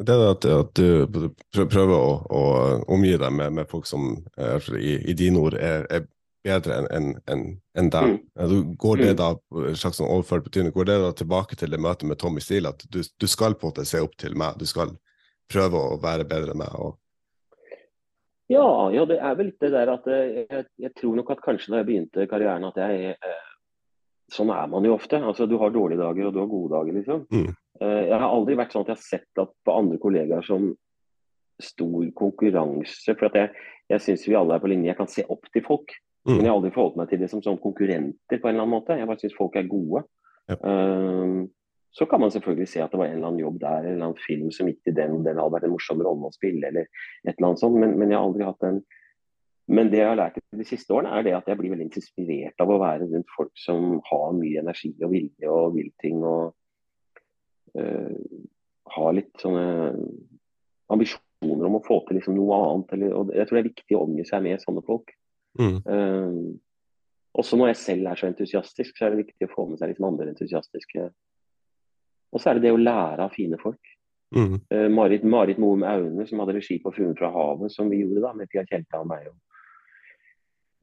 Speaker 2: Det er at, at du prøver å, å omgi deg med, med folk som eh, i i, i dine ord er, er bedre enn en, en, en deg.
Speaker 1: Mm.
Speaker 2: Går det
Speaker 1: Mm.
Speaker 2: da slags sånn overført betydning, går det da tilbake til det møtet med Tommy Steele, at du, du skal på en måte se opp til meg, du skal prøve å være bedre enn meg? Og,
Speaker 1: Ja, ja, det er vel litt det der at eh, jeg, jeg tror nok at kanskje da jeg begynte karrieren at jeg eh, Sånn er man jo ofte. altså Du har dårlige dager og du har gode dager, liksom.
Speaker 2: Mm.
Speaker 1: Eh, jeg har aldri vært sånn at jeg har sett at på andre kollegaer som stor konkurranse. For at jeg, jeg syns vi alle er på linje. Jeg kan se opp til folk.
Speaker 2: Mm.
Speaker 1: Men jeg har aldri forholdt meg til det som sånn konkurrenter på en eller annen måte. Jeg bare syns folk er gode.
Speaker 2: Ja.
Speaker 1: Um, så kan man selvfølgelig se at det var en eller annen jobb der, en eller annen film som gikk til den, og den hadde vært en morsom rolle å spille, eller et eller annet sånt. Men, men jeg har aldri hatt den men det jeg har lært de siste årene, er det at jeg blir veldig inspirert av å være rundt folk som har mye energi og vilje og vil ting. Og har litt sånne ambisjoner om å få til liksom noe annet. Eller, og jeg tror det er viktig å omgi seg med sånne folk.
Speaker 2: mm.
Speaker 1: Uh, også når jeg selv er så entusiastisk, så er det viktig å få med seg liksom andre entusiastiske Og så er det det å lære av fine folk.
Speaker 2: Mm.
Speaker 1: Uh, Marit, Marit Moum Aune, som hadde regi på 'Fruen fra havet', som vi gjorde da, med Pia Tjelta og meg og,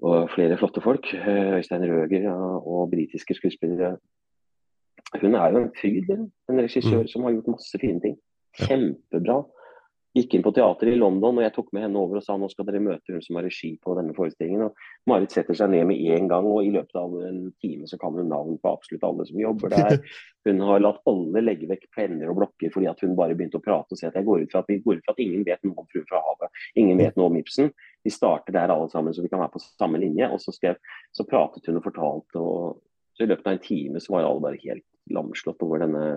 Speaker 1: og flere flotte folk. Uh, Øystein Røger ja, og britiske skuespillere. Hun er jo en fryd, en regissør
Speaker 2: Mm.
Speaker 1: som har gjort masse fine ting. Kjempebra. Gikk inn på teateret i London og jeg tok med henne over og sa nå skal dere møte hun som har regi på denne forestillingen. Og Marit setter seg ned med en gang, og i løpet av en time så kan hun navn på absolutt alle som jobber der. Hun har latt alle legge vekk penner og blokker fordi at hun bare begynte å prate og si at jeg går ut fra at, vi går ut fra at ingen vet noe om Fruen fra havet. Ingen vet noe om Ibsen. Vi starter der alle sammen så vi kan være på samme linje. Og så, skrev, så pratet hun og fortalte, og så i løpet av en time så var alle bare helt lamslått over denne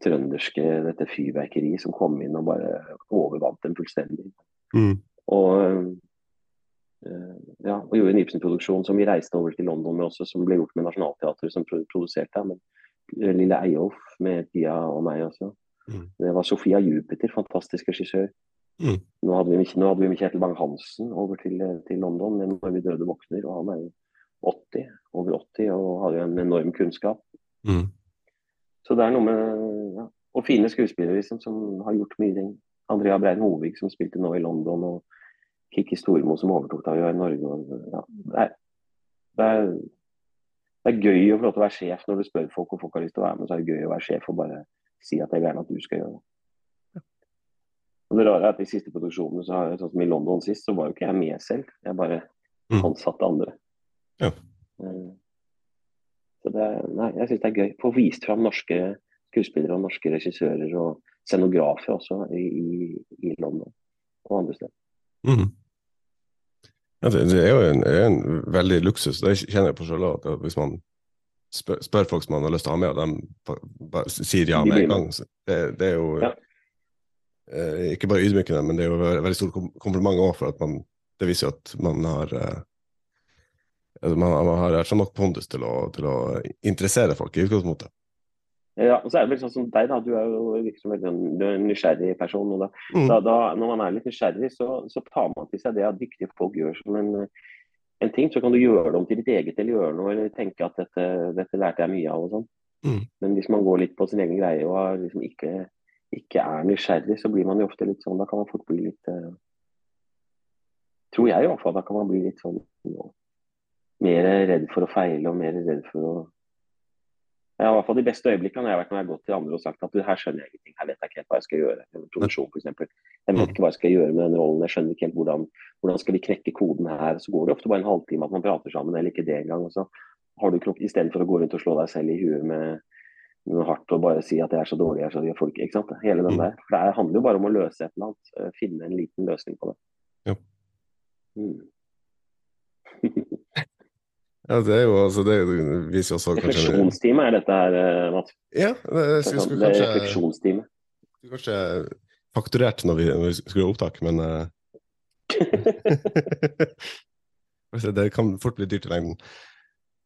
Speaker 1: trønderske dette fyrverkeriet som kom inn og bare overvant dem fullstendig.
Speaker 2: Mm.
Speaker 1: Og, eh, ja, og gjorde en Ibsen-produksjon som vi reiste over til London med også, som ble gjort med Nationaltheatret som produserte. Men eh, Lille Eyolf med Pia og meg også.
Speaker 2: Mm.
Speaker 1: Det var Sofia Jupiter, fantastisk regissør.
Speaker 2: Mm.
Speaker 1: Nå hadde vi nå hadde vi med Kjetil Bang-Hansen over til, eh, til London men 'Når vi døde våkner'. og Han er jo 80, over 80 og har jo en enorm kunnskap.
Speaker 2: Mm.
Speaker 1: Så det er noe med ja, Og fine skuespillere liksom, som har gjort mye ting. Andrea Brein Hovig som spilte nå i London, og Kikki Stormo som overtok da vi var i Norge. Og, ja, det, er, det, er, det er gøy å få lov til å være sjef når du spør folk og folk har lyst til å være med. Så er det gøy å være sjef og bare si at jeg vil gjerne at du skal gjøre det. Og det rare er at i siste produksjonene, så har jeg, sånn som i London sist, så var jo ikke jeg med selv. Jeg bare
Speaker 2: Mm.
Speaker 1: ansatte andre.
Speaker 2: Ja.
Speaker 1: Eh, Så det, nei, jeg syns det er gøy. Få vist fram norske skuespillere og norske regissører og scenografer også i, i, i London og andre steder.
Speaker 2: Mm. Ja, det, er jo en, er en veldig luksus. Det kjenner jeg på sjøl òg. Hvis man spør, spør folk som man har lyst til å ha med, og de bare sier ja med en gang, så det, det er jo
Speaker 1: Ja.
Speaker 2: eh, ikke bare ydmykende, men det er jo et veldig stort kom- kompliment òg, for at man Det viser jo at man har eh, man, man har erkjent nok pondus til å, til å interessere folk i utgangspunktet.
Speaker 1: Ja, og så er det vel sånn som deg, da. Du er jo liksom en er en nysgjerrig person. og da,
Speaker 2: Mm.
Speaker 1: da, da, Når man er litt nysgjerrig, så, så tar man til seg det at dyktige folk gjør som en, en ting. Så kan du gjøre det om til ditt eget eller gjøre noe, eller tenke at dette, dette lærte jeg mye av. og sånn.
Speaker 2: Mm.
Speaker 1: Men hvis man går litt på sin egen greie og liksom ikke, ikke er nysgjerrig, så blir man jo ofte litt sånn Da kan man fort bli litt eh, Tror jeg i hvert fall. Da kan man bli litt sånn mer redd for å feile og mer redd for å ja, i hvert fall De beste øyeblikkene jeg har vært når jeg har gått til andre og sagt at her skjønner jeg ingenting, her vet jeg ikke helt hva jeg skal gjøre. En produksjon for eksempel. Jeg vet ikke hva jeg skal gjøre med den rollen, jeg skjønner ikke helt hvordan, hvordan skal vi knekke koden her. Så går det ofte bare en halvtime at man prater sammen, eller ikke det engang. og så har du noe, Istedenfor å gå rundt og slå deg selv i huet med noe hardt og bare si at jeg er så dårlig, jeg er så dårlig folk, ikke sant? Hele den
Speaker 2: Mm.
Speaker 1: der. For det handler jo bare om å løse et eller annet. eh, Finne en liten løsning på det.
Speaker 2: Ja.
Speaker 1: Mm.
Speaker 2: Ja, det er jo altså Det er viser jo også
Speaker 1: Refleksjonstime er dette her, eh, Mats.
Speaker 2: Ja, det,
Speaker 1: Det er,
Speaker 2: skulle,
Speaker 1: sånn,
Speaker 2: kanskje
Speaker 1: refleksjonstime.
Speaker 2: kanskje fakturert når vi, når vi skulle ha opptak, men altså, Det kan fort bli dyrt i lengden.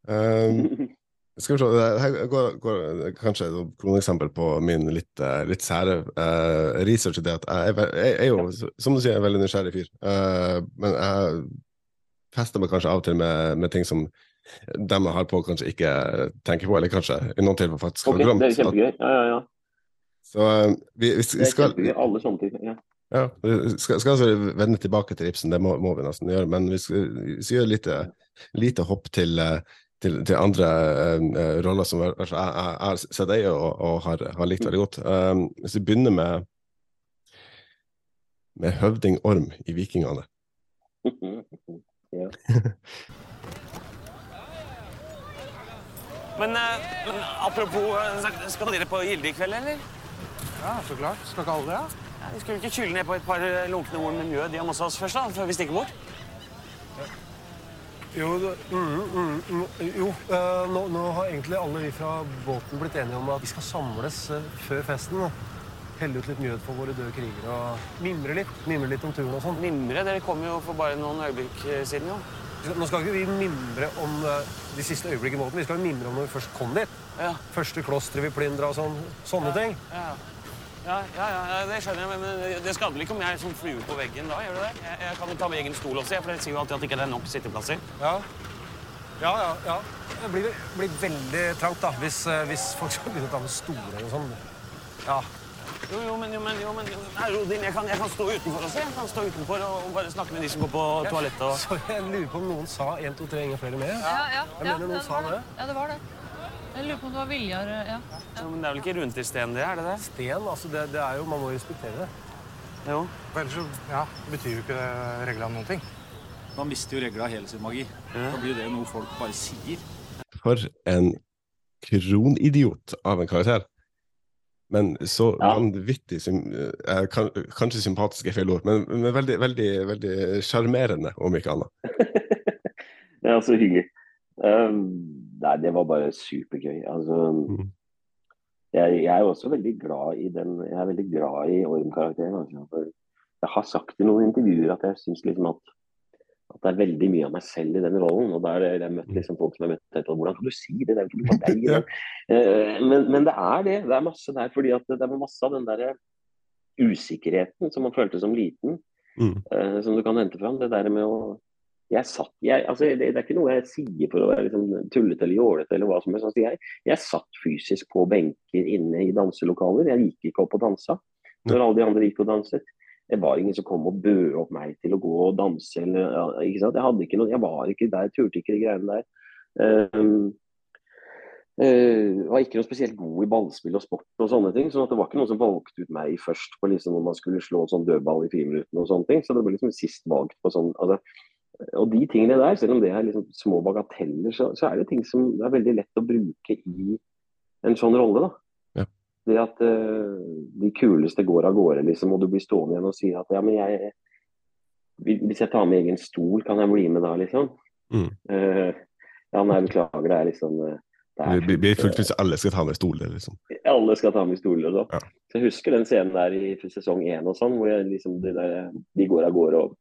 Speaker 2: Um, skal vi se, her går, går kanskje et kroneksempel på min litt, eh, litt sære uh, research. i Det at jeg, er jeg er jo, som du sier, en veldig nysgjerrig fyr. Uh, men jeg fester meg kanskje av og til med, med ting som dem jeg har på, kanskje ikke tenker på, eller kanskje i noen tilfeller faktisk
Speaker 1: Ok,
Speaker 2: okay, glemt.
Speaker 1: det er kjempegøy. Ja, ja, ja.
Speaker 2: Så vi, vi, vi,
Speaker 1: Det er kjempegøy. Alle sånne ting. Ja.
Speaker 2: ja, vi skal, skal altså vende tilbake til Ibsen, det må, må vi nesten gjøre. Men vi skal, vi skal gjøre lite, lite hopp til, eh, til, til andre uh, roller som jeg jeg har sett deg og, og har, har likt veldig godt. Um, hvis vi begynner med, med høvding Orm i Vikingene.
Speaker 1: ja.
Speaker 4: Men, eh, men apropos, eh, skal dere på Gilde i kveld, eller?
Speaker 5: Ja, så klart. Skal ikke alle det? Ja?
Speaker 4: Ja, vi skulle ikke kyle ned på et par eh, lunkne horn med mjød hjemme hos oss først, da, før vi stikker bort?
Speaker 5: Jo, det- mm, mm, mm, jo eh, nå, nå har egentlig alle vi fra båten blitt enige om at vi skal samles før festen. Da. Helle ut litt mjød for våre døde krigere og mimre litt. Mimre litt om turen og sånn.
Speaker 4: Mimre, dere kom jo for bare noen øyeblikk siden, jo.
Speaker 5: Nå skal ikke vi mimre om eh, de siste øyeblikkene i båten. Vi skal mimre om når vi først kom dit.
Speaker 4: Ja,
Speaker 5: Første klosteret vi plyndra og sånn. Sånne ting.
Speaker 4: ja. Ja, ja, ja, ja, det skjønner jeg, men det skader ikke om jeg som sånn flue på veggen da, gjør det det? Jeg, jeg kan jo ta med egen stol også, for det sier jo alltid at det ikke er nok sitteplasser.
Speaker 5: Ja. Ja, ja, ja. Det blir, blir veldig trangt da, hvis, eh, hvis folk skal begynne å ta med stoler og sånn. Ja.
Speaker 4: Jo, jo, men, jo, men, jo, men Nei, Rodin, jeg kan, jeg kan stå utenfor og se. Jeg kan stå utenfor og, og bare snakke med de som går på toalettet. Og...
Speaker 5: Så jeg lurer på om noen sa 1, 2, 3, ingen flere med.
Speaker 6: Ja, ja,
Speaker 5: Jeg
Speaker 6: ja,
Speaker 5: mener noen
Speaker 6: det
Speaker 5: sa
Speaker 6: var
Speaker 5: det.
Speaker 6: Ja, det var det. Jeg lurer på om det var Viljar ja.
Speaker 4: Ja, men det er vel ikke rundt i sten, det? er det det?
Speaker 5: Sten, altså det, det er jo, Man må jo respektere det.
Speaker 4: Jo.
Speaker 7: For ellers så ja, betyr jo ikke reglene noen ting.
Speaker 8: Man mister jo regla hele sin magi. Da blir jo det noe folk bare sier.
Speaker 2: For en kronidiot av en karakter. Men så
Speaker 1: Ja.
Speaker 2: vanvittig eh, kan, Kanskje sympatisk er feil ord, men, men veldig veldig, veldig sjarmerende, om ikke annet.
Speaker 1: Det er så hyggelig. Um, nei, det var bare supergøy. Altså,
Speaker 2: Mm.
Speaker 1: jeg, jeg er også veldig glad i den Jeg er veldig glad i Orm-karakteren. Altså, jeg har sagt i noen intervjuer at jeg syns liksom at, at det er veldig mye av meg selv i den rollen. Og har jeg møtt liksom folk som har møtt etterpå. Hvordan kan du si det? Det er jo ikke for deg.
Speaker 2: Ja.
Speaker 1: Eh, men, men det er det. Det er masse der. fordi at det er masse av den der usikkerheten som man følte som liten,
Speaker 2: Mm.
Speaker 1: eh, som du kan hente fram. Det der med å jeg satt, jeg, altså det, det er ikke noe jeg sier for å være liksom tullete eller jålete eller hva som helst. Altså jeg, jeg satt fysisk på benker inne i danselokaler. Jeg gikk ikke opp og dansa når alle de andre gikk og danset. Det var ingen som kom og bød opp meg til å gå og danse. Eller, ikke sant? Jeg, hadde ikke noe, jeg var ikke der, turte ikke de greiene der. Um, uh, var ikke noe spesielt god i ballspill og sport og sånne ting. sånn det var ikke noen som valgte ut meg først på liksom når man skulle slå sånn dødball i friminuttene og sånne ting. Så det ble liksom sist valgt på sånn altså, Og de tingene der, selv om det er liksom små bagateller, så, så er det ting som er veldig lett å bruke i en sånn rolle. da.
Speaker 2: Ja.
Speaker 1: Det at uh, de kuleste går av gårde, liksom, og du blir stående igjen og sier at ja, men jeg Hvis jeg tar med egen stol, kan jeg bli med da, liksom?
Speaker 2: Mm.
Speaker 1: Uh, ja, nei, beklager, det er liksom det er
Speaker 2: Det blir- fullt hvis alle skal ta med stoler, liksom.
Speaker 1: alle skal ta med stoler og sånn.
Speaker 2: Ja.
Speaker 1: Så jeg husker den scenen der i sesong én og sånn, hvor jeg liksom, de, der, de går av gårde og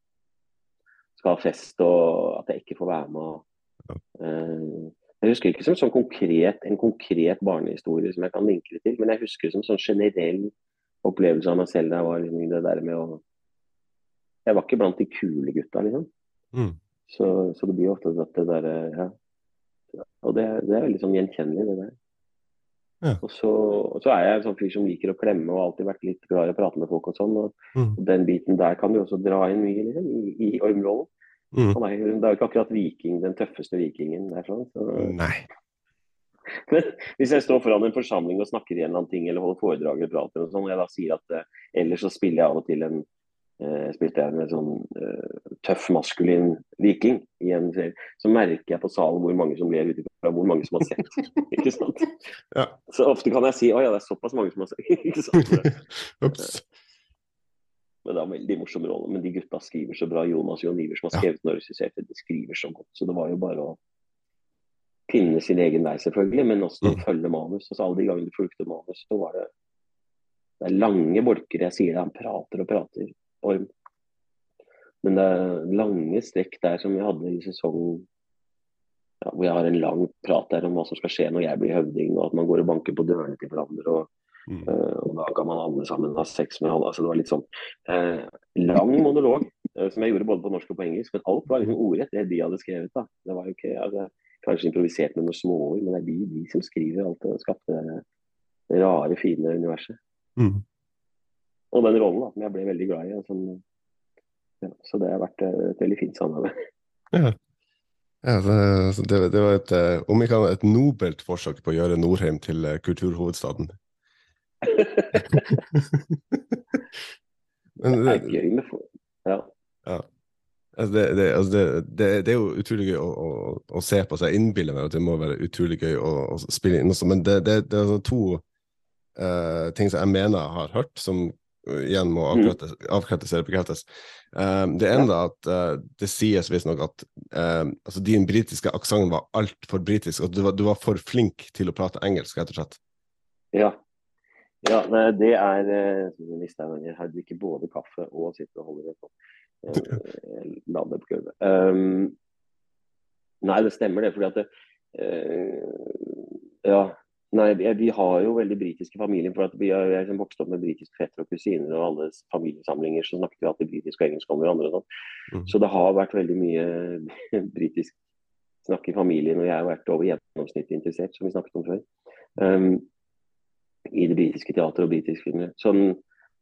Speaker 1: skal ha fest, og at jeg ikke får være med. Og, eh, jeg husker ikke som sånn konkret, en konkret barnehistorie som jeg kan linke det til, men jeg husker som sånn generell opplevelse av meg selv da jeg var liksom, det der med å Jeg var ikke blant de kule gutta, liksom.
Speaker 2: Mm.
Speaker 1: Så, så det blir ofte at det der ja. Og det, det er veldig sånn gjenkjennelig, det der.
Speaker 2: Ja.
Speaker 1: Og så, så er jeg en sånn fyr som liker å klemme og alltid vært litt glad i å prate med folk og sånn. Og,
Speaker 2: Mm.
Speaker 1: og den biten der kan du også dra inn mye liksom, i, i ormrollen.
Speaker 2: Mm.
Speaker 1: Han er det er jo ikke akkurat viking, den tøffeste vikingen der. Sånn. Så,
Speaker 2: Nei.
Speaker 1: men hvis jeg står foran en forsamling og snakker i en eller annen ting, eller holder foredrag eller prater, og sånn, og jeg da sier at eh, ellers så spiller jeg av og til en eh, spilte jeg en sånn eh, tøff, maskulin viking i en serie, så merker jeg på salen hvor mange som ler ut ifra hvor mange som har sett. ikke sant?
Speaker 2: Ja.
Speaker 1: Så ofte kan jeg si å ja, det er såpass mange som har sett. ikke sant?
Speaker 2: Ups.
Speaker 1: Men det er en veldig morsom rolle. Men de gutta skriver så bra. Jonas Jon Iver som har skrevet den og regissert det, de skriver så godt. Så det var jo bare å finne sin egen vei, selvfølgelig, men også
Speaker 2: Mm.
Speaker 1: følge manus. Altså Alle de gangene du fulgte manus, så var det Det er lange bolker. Jeg sier det, han prater og prater. Orm. Men det er lange strekk der som vi hadde i sesongen ja, hvor jeg har en lang prat der om hva som skal skje når jeg blir høvding, og at man går og banker på dørene til hverandre. og
Speaker 2: Mm.
Speaker 1: Eh, og da kan man alle sammen ha sex med alle. Altså, det var litt sånn eh, lang monolog eh, som jeg gjorde både på norsk og på engelsk. Men alt var liksom ordrett, det de hadde skrevet. da. Det var jo ikke altså, Kanskje improvisert med noen småord, men det er de, de som skriver alt og skapte det rare, fine universet.
Speaker 2: Mm.
Speaker 1: Og den rollen da, som jeg ble veldig glad i. Som, ja, så det har vært et veldig fint samarbeid.
Speaker 2: Ja. Ja, det, det, det var et, om ikke annet, et nobelt forsøk på å gjøre Nordheim til kulturhovedstaden. Men
Speaker 1: Det er gøy med for... Ja.
Speaker 2: altså det, det, altså det, det, det er jo utrolig gøy å, å, å se på seg. Jeg innbiller meg at det må være utrolig gøy å, å spille inn også, men det, det, det er altså to uh, ting som jeg mener jeg har hørt, som eh, igjen må avkrettes, avkrettes eller bekreftes. Um, det ene er at uh, det sies visstnok at um, altså din britiske aksent var altfor britisk, og du var, du var for flink til å prate engelsk, rett og slett.
Speaker 1: Ja. Ja det er jeg den. Drikker både kaffe og sitter og holder det på. Eh. Um, nei, det stemmer det. fordi at det, uh, Ja. Nei, vi, har jo veldig britiske familier. for at Vi har jeg liksom vokst opp med britiske fetter og kusiner, og alle familiesamlinger så snakket vi alltid britisk og engelsk om hverandre. og sånn.
Speaker 2: Mhm.
Speaker 1: Så det har vært veldig mye britisk snakk i familien, og jeg har vært over gjennomsnittet interessert, som vi snakket om før. Um, I det britiske teatret og britiske film.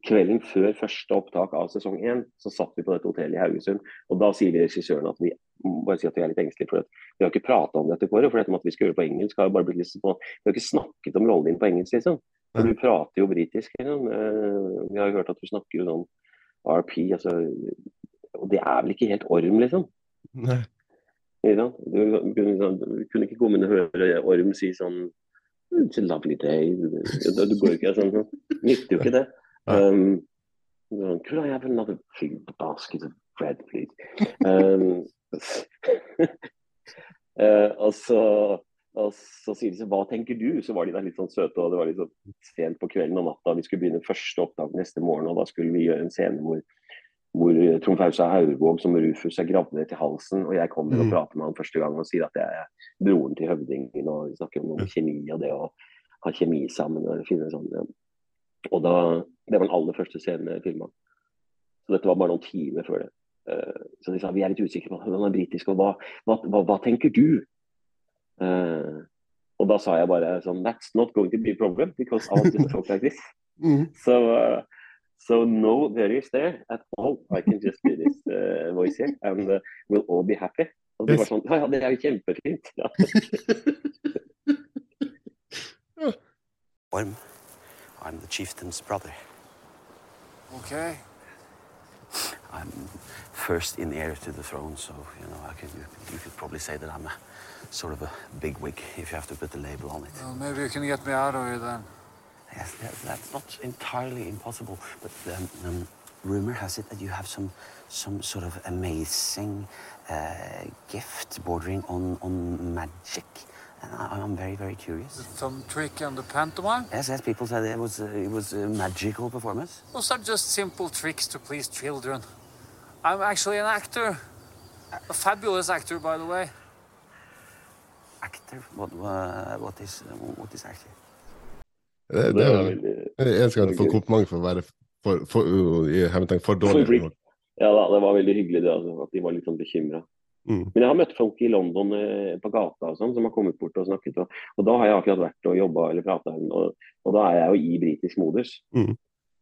Speaker 1: Kvelden før første opptak av sesong én, så satt vi på dette hotellet i Haugesund. Og da sier regissøren at vi bare sier at vi er litt engstelige for det. Vi har ikke prata om dette, Kåre, for dette med at vi skal gjøre det på engelsk har jo bare blitt liksom på Vi har ikke snakket om rollen din på engelsk, liksom. For du prater jo britisk. Liksom. Eh, Vi har jo hørt at du snakker jo sånn RP, altså Og det er vel ikke helt orm, liksom?
Speaker 2: Nei.
Speaker 1: Sant? Du, kunne du kunne ikke komme inn og høre Orm si sånn It's a lovely day. Du, går ikke sånn. Nytter jo ikke det. Um, Could I have another basket of bread, please? Um, uh, og så og så sier de så, hva tenker du? Så var de der litt sånn søte, og det var litt sånn sent på kvelden og natta. Vi skulle begynne første opptak neste morgen, og da skulle vi gjøre en scene hvor, hvor Trond Fausa Haugvåg som Rufus er gravd ned til halsen, og jeg kommer og
Speaker 2: Mm.
Speaker 1: prater med han første gang og sier at jeg er broren til høvdingen, og vi snakker om noe kjemi og det å ha kjemi sammen og finne sånn. Ja. Og da, Det var den aller første scenen jeg filma. Så dette var bare noen timer før det. Uh, så de sa vi er litt usikre på han er britisk, og hva, hva, hva, hva tenker du? Uh, og da sa jeg bare sånn That's not going to be a problem, because all these talk like this.
Speaker 3: Mm.
Speaker 1: So, uh, so no worries there at all. I can just do this uh, voice here, and uh, we'll all be happy. Og de var
Speaker 2: Yes.
Speaker 1: sånn Ja, ja, det er jo kjempefint. Ja.
Speaker 4: Orm, I'm the chieftain's brother.
Speaker 7: Okay.
Speaker 4: I'm first in heir to the throne, so you know I can, you, you could probably say that I'm a sort of a big wig if you have to put the label on it.
Speaker 7: Well, maybe you can get me out of here then.
Speaker 4: Yes, that, that's not entirely impossible, but um, um, rumor has it that you have some some sort of amazing uh, gift bordering on on magic, and I, I'm very very curious.
Speaker 7: Some trick and the pantomime?
Speaker 4: Yes, yes, people said it was uh, it was a magical performance.
Speaker 7: Those are just simple tricks to please children. I'm actually an actor. A fabulous actor, by the way.
Speaker 4: Actor? What uh, what is what is actor?
Speaker 2: Det, det er eneste gang du får kompliment for å være for, for, hermetegn for dårlig.
Speaker 1: For. Ja da, det var veldig hyggelig det, altså, at de var litt sånn bekymra.
Speaker 2: Mm.
Speaker 1: Men jeg har møtt folk i London eh, på gata og sånn, som har kommet bort og snakket. Og, og da har jeg akkurat vært og jobba eller prata, og, og da er jeg jo i britisk modus.
Speaker 2: Mm.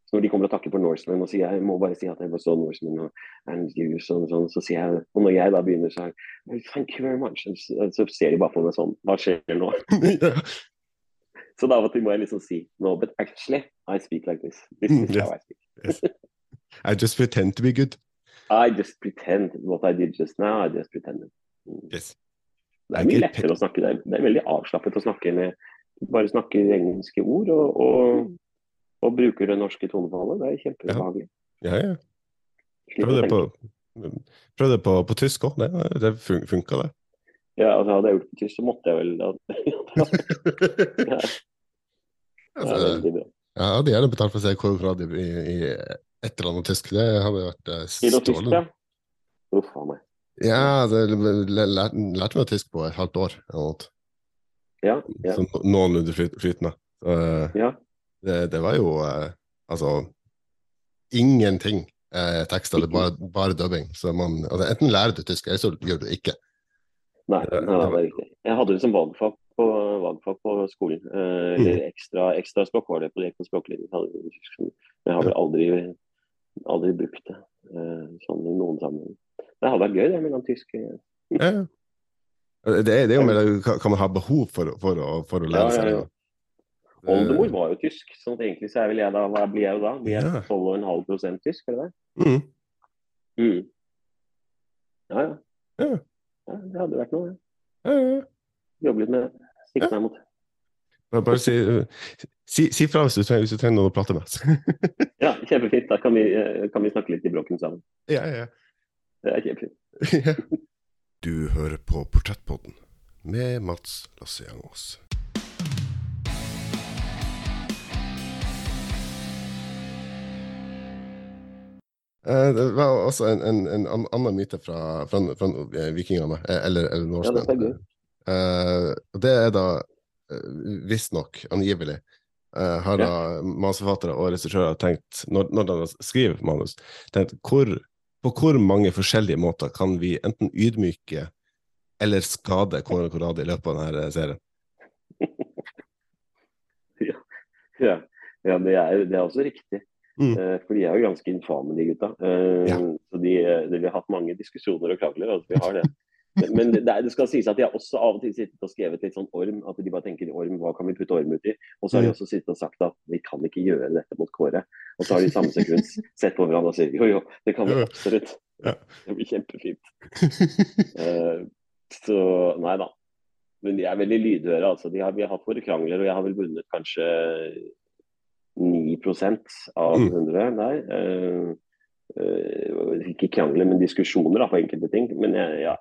Speaker 1: Så når de kommer og takker for Norseman og sier jeg må bare si at jeg forstår så Norseman og and you, sånn, sånn, så sier jeg Og når jeg da begynner, så er jeg Thank you very much. Så, så ser de bare på meg sånn Hva skjer nå?
Speaker 2: ja.
Speaker 1: Så da må jeg liksom si No, but actually, I speak like this. This
Speaker 2: Mm,
Speaker 1: is how I speak.
Speaker 2: Yes. I just pretend to be good.
Speaker 1: I just pretend what I did just now. I just pretended. Mm.
Speaker 2: Yes.
Speaker 1: Det er mye lettere å snakke. Det er, det er veldig avslappet å snakke med Bare snakke engelske ord og, og, og bruker det norske tonefallet. Det er kjempebehagelig.
Speaker 2: Ja, ja.
Speaker 1: ja.
Speaker 2: Prøv det på, prøv det på, på tysk òg. Det, det funka, det.
Speaker 1: Ja, altså, hadde jeg gjort det på tysk, så måtte jeg vel Det er
Speaker 2: Altså,
Speaker 1: veldig bra.
Speaker 2: jeg hadde gjerne betalt for å se Korokrad i, i, et eller annet tysk. Det hadde vært eh, strålende.
Speaker 1: ja. Uff a meg.
Speaker 2: Ja, det, lærte, meg tysk på et halvt år. eller noe.
Speaker 1: Ja, ja,
Speaker 2: Sånn noenlunde flytende. Så, eh,
Speaker 1: ja.
Speaker 2: det, det var jo uh, altså ingenting uh, tekst, eller bare, bare dubbing. Så man, altså, enten lærer du tysk, eller så gjør du ikke.
Speaker 1: Nei, nei, nei, det er riktig. Jeg hadde det som valgfag på, valgfag på skolen. Eh, eller ekstra, ekstra språk var det på, språklinjen. Men jeg har vel aldri, aldri brukt det eh, sånn i noen sammenheng. Det hadde vært gøy, det, mellom tysk
Speaker 2: Ja, ja. Det, er, det er jo med hva hva man har behov for, for, å, for å lære seg.
Speaker 1: ja, ja.
Speaker 2: det.
Speaker 1: Oldemor var jo tysk, så egentlig så er vel jeg da Hva blir jeg jo da? Blir jeg
Speaker 2: Ja.
Speaker 1: 12,5 tysk, eller det det?
Speaker 2: Mm.
Speaker 1: Mm. Ja, ja.
Speaker 2: Ja.
Speaker 1: ja. Det hadde vært noe. Ja.
Speaker 2: Ja, ja, ja.
Speaker 1: Jobbe litt med det. Sikte meg mot.
Speaker 2: Bare, bare si, si, si fra hvis du trenger, hvis du trenger noen å prate med.
Speaker 1: Ja, kjempefint. Da kan vi, eh, kan vi snakke litt i bråken sammen.
Speaker 2: ja, ja,
Speaker 1: Det er kjempefint.
Speaker 3: Du hører på Portrettpodden med Mats
Speaker 2: Lasse-Jangås Det var også en, en, en annen myte fra, fra, fra eh, vikingene, eller, eller, eller
Speaker 1: Ja,
Speaker 2: Eh, og det er da uh, visstnok, angivelig, uh, har da manusforfattere og regissører tenkt, når, når de skriver manus, tenkt hvor, på hvor mange forskjellige måter kan vi enten ydmyke eller skade Konrad Koradi i løpet av denne serien?
Speaker 1: Ja, ja det, er, det er også riktig.
Speaker 2: Mm.
Speaker 1: Eh, for de er jo ganske infame, de gutta. Eh,
Speaker 2: Ja.
Speaker 1: Så de, de, vi har hatt mange diskusjoner og krangler. Altså, vi har det. Men, men det, det skal sies at de har også av og til sittet og skrevet litt sånn orm. At de bare tenker orm, hva kan vi putte orm uti? Og så har de
Speaker 2: Mm.
Speaker 1: også sittet og sagt at vi kan ikke gjøre dette mot Kåre. Og så har de i samme sekund sett på hverandre og sier jo jo, det kan vi absolutt. Det blir kjempefint. Uh, så nei da. Men de er veldig lydhøre. Altså. De har, vi har hatt våre krangler, og jeg har vel vunnet kanskje 9% av
Speaker 2: Mm.
Speaker 1: 100 der. Uh, uh, ikke krangler, men diskusjoner da, på enkelte ting. Men jeg, ja.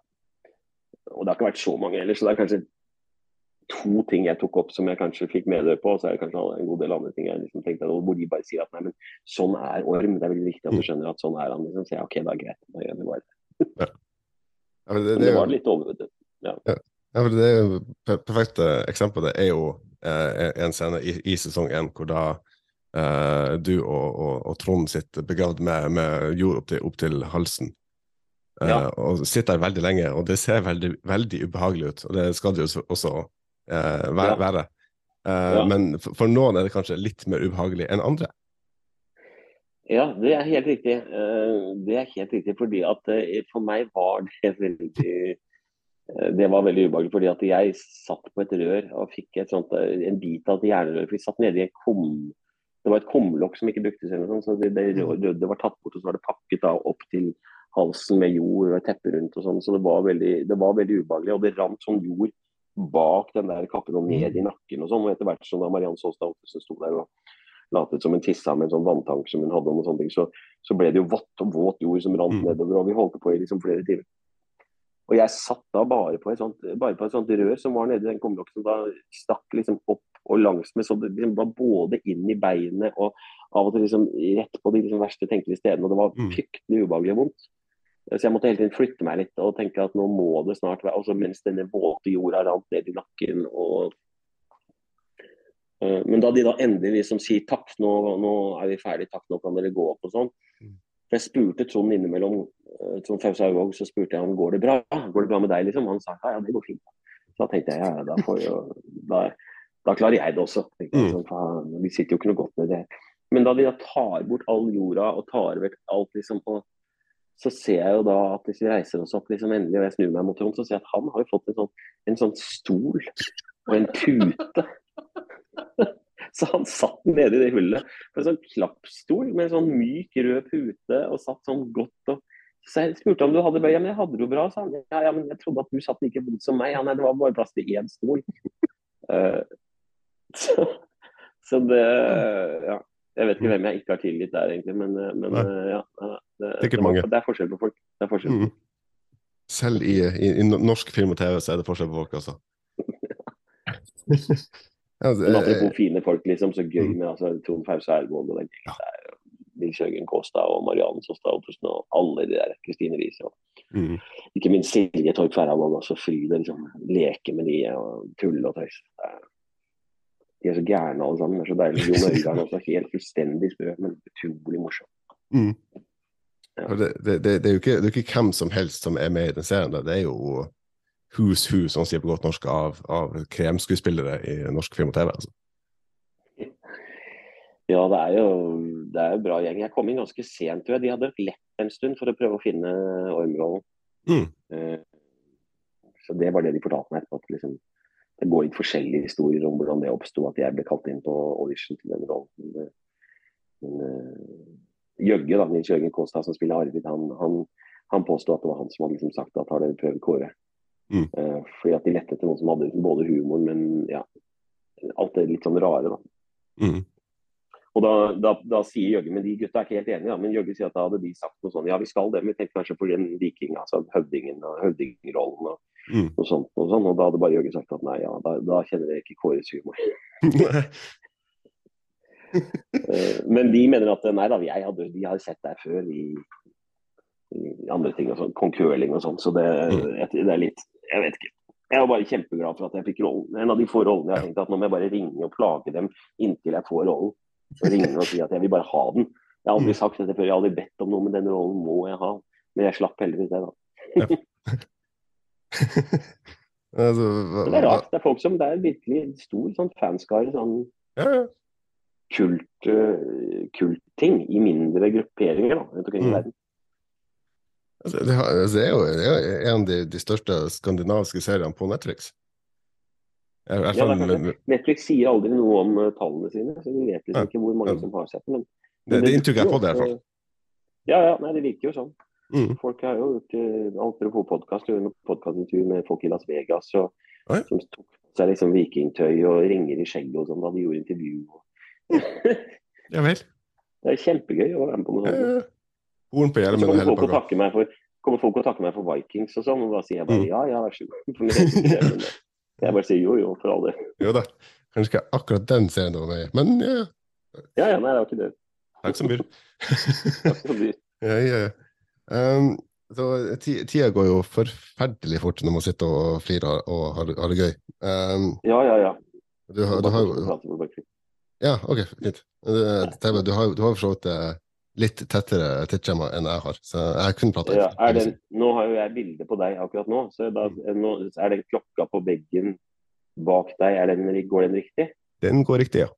Speaker 1: Og det har ikke vært så mange ellers, så det er kanskje to ting jeg tok opp som jeg kanskje fikk medhør på, og så er det kanskje en god del andre ting jeg liksom tenkte, hvor de bare sier at nei, men sånn er Orm. Det er veldig viktig at du skjønner at sånn er han. Liksom. Så jeg, ok, da er greit. Da gjør vi bare det.
Speaker 2: Ja, men det, det,
Speaker 1: det var litt overvedet.
Speaker 2: Ja, for det er jo per- perfekte eksempel. Det er jo eh, en scene i, i sesong én hvor da eh, du og, og, og Trond sitter begravd med, med jord opp til, opp til halsen. Eh,
Speaker 1: Ja.
Speaker 2: Og sitter der veldig lenge, og det ser veldig, veldig ubehagelig ut. Og det skal det jo også eh, være.
Speaker 1: Ja.
Speaker 2: Eh. Men for, noen er det kanskje litt mer ubehagelig enn andre.
Speaker 1: Ja, det er helt riktig. Eh, Det er helt riktig fordi at eh, for meg var det veldig eh, Det var veldig ubehagelig fordi at jeg satt på et rør og fikk et sånt, eh, en bit av et jernrør. For vi satt nede i en kum... Det var et kumlokk som ikke bruktes, eller noe sånt, så det, det det, var tatt bort og så var det pakket da opp til halsen med jord og et teppe rundt og sånn. Så det var, veldig, det var veldig ubehagelig. Og det rant sånn jord bak den der kappen og ned i nakken og sånn. Og etter hvert som da Mariann Saastad Ottesen sto der og latet som en tissa med en sånn vanntank som hun hadde, om og sånne ting, så, så ble det jo vått og våt jord som rant
Speaker 2: Mm.
Speaker 1: nedover. Og vi holdt på i liksom flere timer. Og jeg satt da bare på et sånt, bare på et sånt rør som var nedi den kumlokken som da stakk liksom opp og langs med, så det liksom var både inn i beinet og av og til liksom rett på de liksom verste tenkelige stedene. Og det var
Speaker 2: Mm.
Speaker 1: fryktelig ubehagelig vondt. Så jeg måtte hele tiden flytte meg litt og tenke at nå må det snart være altså Mens denne våte jorda rant ned i nakken og Eh, Men da de da endelig liksom sier takk, nå, nå er vi ferdig, takk, nå kan dere gå opp og sånn. For Jeg spurte Trond innimellom, eh, Trond Fause Haugvåg, så spurte jeg om går det bra Går det bra med deg, liksom. Han sa ja, ja, det går fint. Så da tenkte jeg ja, da, får da, da klarer jeg det også. Jeg,
Speaker 2: Mm.
Speaker 1: sånn, faen, vi sitter jo ikke noe godt med det. Men da de da tar bort all jorda og tar vekk alt, liksom, og så ser jeg jo da at hvis vi reiser oss opp liksom endelig, og jeg snur meg mot Trond, så ser jeg at han har jo fått en sånn, en sånn stol og en pute. Så han satt nede i det hullet på en sånn klappstol med en sånn myk rød pute og satt sånn godt og Så jeg spurte om du hadde det. Ja, men jeg hadde det jo bra, sa han. Ja, ja, men jeg trodde at du satt like vondt som meg. Ja, nei, det var bare plass til én stol. Uh, så, så det Ja. Jeg vet ikke hvem jeg ikke har tilgitt der, egentlig, men, eh, men eh, ja. Det, Det,
Speaker 2: er
Speaker 1: mange. det er forskjell på folk. Det forskjell.
Speaker 2: Mm. Selv i, i, i norsk film og TV så er det forskjell på folk, altså. ja, det,
Speaker 1: Men apropos fine folk, liksom, så gøy
Speaker 2: Mm.
Speaker 1: med altså, Trond Fause Ergold og den gjengen der. Nils Jørgen Kåstad og Marianne Såstad Ottersen og alle de der. Kristine Riise og
Speaker 2: mm.
Speaker 1: ikke minst Silje Torp Færhavn Altså Fryd og liksom leke med de og tulle og tøyse. Er- De er så gærne alle sammen. Det er så deilig. Jon Øigarden også helt fullstendig sprø, men utrolig morsom.
Speaker 2: Mm.
Speaker 1: Ja.
Speaker 2: Det, det, det, det, er ikke, det er jo ikke hvem som helst som er med i den serien. der. Det er jo who's who, som sier på godt norsk, av, av kremskuespillere i norsk film og TV. Altså.
Speaker 1: Ja, det er jo det er jo bra gjeng. Jeg kom inn ganske sent. tror jeg. De hadde lett en stund for å prøve å finne ormrollen.
Speaker 2: Mm.
Speaker 1: Uh, Så det var det de fortalte meg etterpå. At liksom, det går litt forskjellige historier om hvordan det oppsto at jeg ble kalt inn på audition til den rollen. Men, men eh, Jøgge, da, Nils Jørgen Kåstad, som spiller Arvid, han, han, han påstod at det var han som hadde liksom sagt at har dere prøvd Kåre?
Speaker 2: Mm.
Speaker 1: Uh, fordi at de lette etter noen som hadde liksom både humor, men ja, alt det litt sånn rare. da.
Speaker 2: Mm.
Speaker 1: Og da, da, da sier Jøgge, men de gutta er ikke helt enige, da, men Jøgge sier at da hadde de sagt noe sånn, ja vi skal det, men vi tenkte kanskje på den viking, altså høvdingen og høvdingrollen og
Speaker 2: Mm.
Speaker 1: Og, sånt. Og, sånn, og da hadde bare Jørgen sagt at nei, ja, da, da kjenner jeg ikke Kåres humor. Eh, men de mener at nei da, jeg hadde, de hadde sett deg før i, i andre ting, og sånn, concurling og sånn, så det, jeg- det er litt, jeg vet ikke. Jeg var bare kjempeglad for at jeg fikk rollen. En av de få rollene jeg har tenkt at nå må jeg bare ringe og plage dem inntil jeg får rollen. Og ringe og si at jeg vil bare ha den. Jeg har aldri sagt dette før, jeg har aldri bedt om noe, men den rollen må jeg ha. Men jeg slapp heldigvis det, da.
Speaker 2: altså, hva-
Speaker 1: det er rart. Det er folk som Det er virkelig stor sånn fanskare, sånn
Speaker 2: Ja, ja.
Speaker 1: kult, uh, kultting i mindre grupperinger da, rundt omkring i
Speaker 2: Mm.
Speaker 1: verden.
Speaker 2: Altså, det, har- altså, det er jo det er jo en av de, de største skandinaviske seriene på Netflix. I hvert
Speaker 1: Ja, er
Speaker 2: med,
Speaker 1: Netflix sier aldri noe om uh, tallene sine, så vi vet liksom
Speaker 2: Ja.
Speaker 1: ikke hvor mange som har sett den. Men,
Speaker 2: det, det inntrykket jeg har fått, i hvert fall.
Speaker 1: Ja, ja, nei, det virker jo sånn.
Speaker 2: Mm.
Speaker 1: Folk har jo for podkast, gjorde noen podkastintervju med folk i Las Vegas og,
Speaker 2: Oi.
Speaker 1: som tok på seg liksom vikingtøy og ringer i skjegget og sånn da de gjorde intervju. Og...
Speaker 2: Ja vel.
Speaker 1: det er kjempegøy å være med på noe sånt.
Speaker 2: Horn på hjelmen og hele pakka.
Speaker 1: kommer folk og takker meg for Vikings og sånn, og da sier jeg bare
Speaker 2: Mm.
Speaker 1: ja, ja, vær så god. Jeg bare sier jo, jo, for all del.
Speaker 2: Jo da. Kanskje ikke akkurat den serien det var med men ja.
Speaker 1: Ja, ja, nei, det var ikke det.
Speaker 2: Takk som byr.
Speaker 1: Takk som byr.
Speaker 2: Ja, ja, ja. Um, så tida går jo forferdelig fort når man sitter og flirer og har, har det gøy. Um,
Speaker 1: Ja, ja, ja.
Speaker 2: du, har- du har jo. Ja, ok, fint. Du du har jo for så vidt eh, litt tettere tidsskjema enn jeg har, så jeg kunne prata
Speaker 1: Ja, det, nå har jo jeg bilde på deg akkurat nå, så da, nå er den klokka på veggen bak deg, den, går den riktig?
Speaker 2: Den går riktig, ja.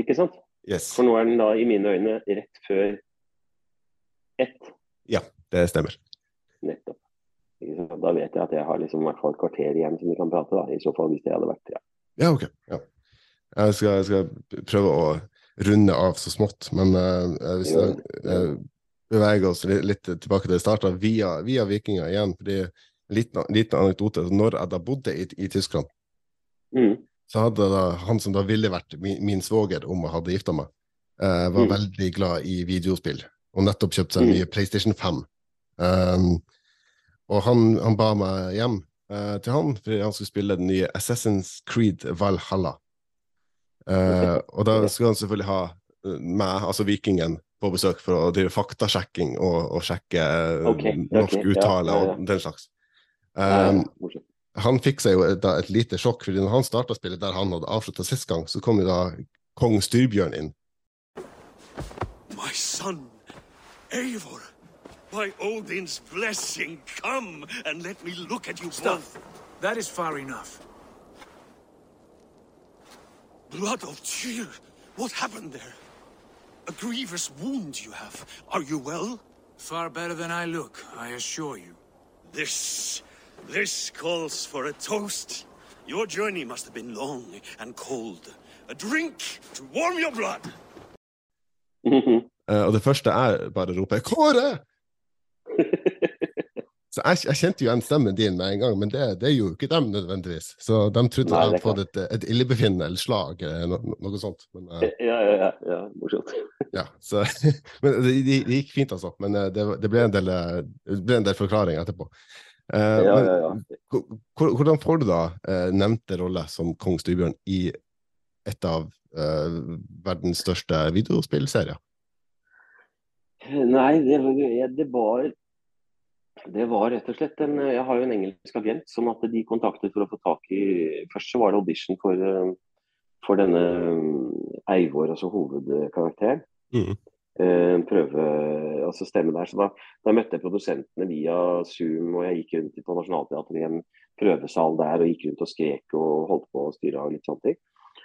Speaker 1: Ikke sant?
Speaker 2: Yes.
Speaker 1: For nå er den da i mine øyne rett før ett.
Speaker 2: Ja, det stemmer.
Speaker 1: Nettopp. Da vet jeg at jeg har liksom i hvert fall et kvarter igjen som vi kan prate, da. I så fall hvis det hadde vært ja.
Speaker 2: Ja, ok. Ja. Jeg, skal, jeg skal prøve å runde av så smått, men uh, hvis vi eh, beveger oss litt, litt tilbake til starta, via, via vikinger igjen. fordi en liten, liten anekdote. Når jeg da bodde i, i Tyskland,
Speaker 1: Mm.
Speaker 2: så hadde da han som da ville vært min, min svoger om jeg hadde gifta meg, uh, var
Speaker 1: Mm.
Speaker 2: veldig glad i videospill, og nettopp kjøpt seg en
Speaker 1: Mm.
Speaker 2: ny PlayStation 5. Um, og han, han ba meg hjem uh, til han fordi han skulle spille den nye Assassin's Creed Valhalla. Uh, og da skulle han selvfølgelig ha eh, meg, altså vikingen, på besøk for å drive faktasjekking og, og sjekke eh,
Speaker 1: Ok, ok,
Speaker 2: norsk
Speaker 1: okay,
Speaker 2: uttale
Speaker 1: ja, ja.
Speaker 2: og den slags. Um, han fikk seg jo da et lite sjokk, fordi når han starta spillet der han hadde avslutta sist gang, så kom jo da kong Styrbjørn inn.
Speaker 9: My son, Eivor, by Odin's blessing, come and let me look at you
Speaker 10: Stop.
Speaker 9: both.
Speaker 10: That is far enough.
Speaker 9: Blood of Tyr, what happened there? A grievous wound you have. Are you well?
Speaker 10: Far better than I look, I assure you.
Speaker 9: This, this calls for a toast. Your journey must have been long and cold. A drink to warm your blood.
Speaker 2: Eh, og det første jeg bare roper, er 'Kåre!' Så jeg, jeg kjente jo igjen stemmen din med en gang, men det, det gjorde jo ikke dem nødvendigvis. Så de trodde
Speaker 1: Nei,
Speaker 2: jeg hadde fått et, et illebefinnende eller slag eller no, no- noe sånt. Men, uh,
Speaker 1: Ja, ja, ja, ja, morsomt.
Speaker 2: ja, så, men det, det, det gikk fint, altså. Men eh, det, det, ble en del, eh, det ble en del forklaring etterpå. Uh,
Speaker 1: Ja,
Speaker 2: men
Speaker 1: ja, ja.
Speaker 2: hvor- hvor- hvordan får du da uh, nevnte rolle som kong Styrbjørn i et av eh, verdens største videospillserier?
Speaker 1: Nei, det, var- det var det var rett og slett en Jeg har jo en engelsk agent, sånn at de kontaktet for å få tak i Først så var det audition for, eh, for denne eh, Eivor, altså hovedkarakteren.
Speaker 2: Mm.
Speaker 1: Eh, prøve altså stemme der. Så da, da møtte jeg produsentene via Zoom, og jeg gikk rundt på Nationaltheatret i en prøvesal der og gikk rundt og skrek og holdt på å styre og litt sånne ting.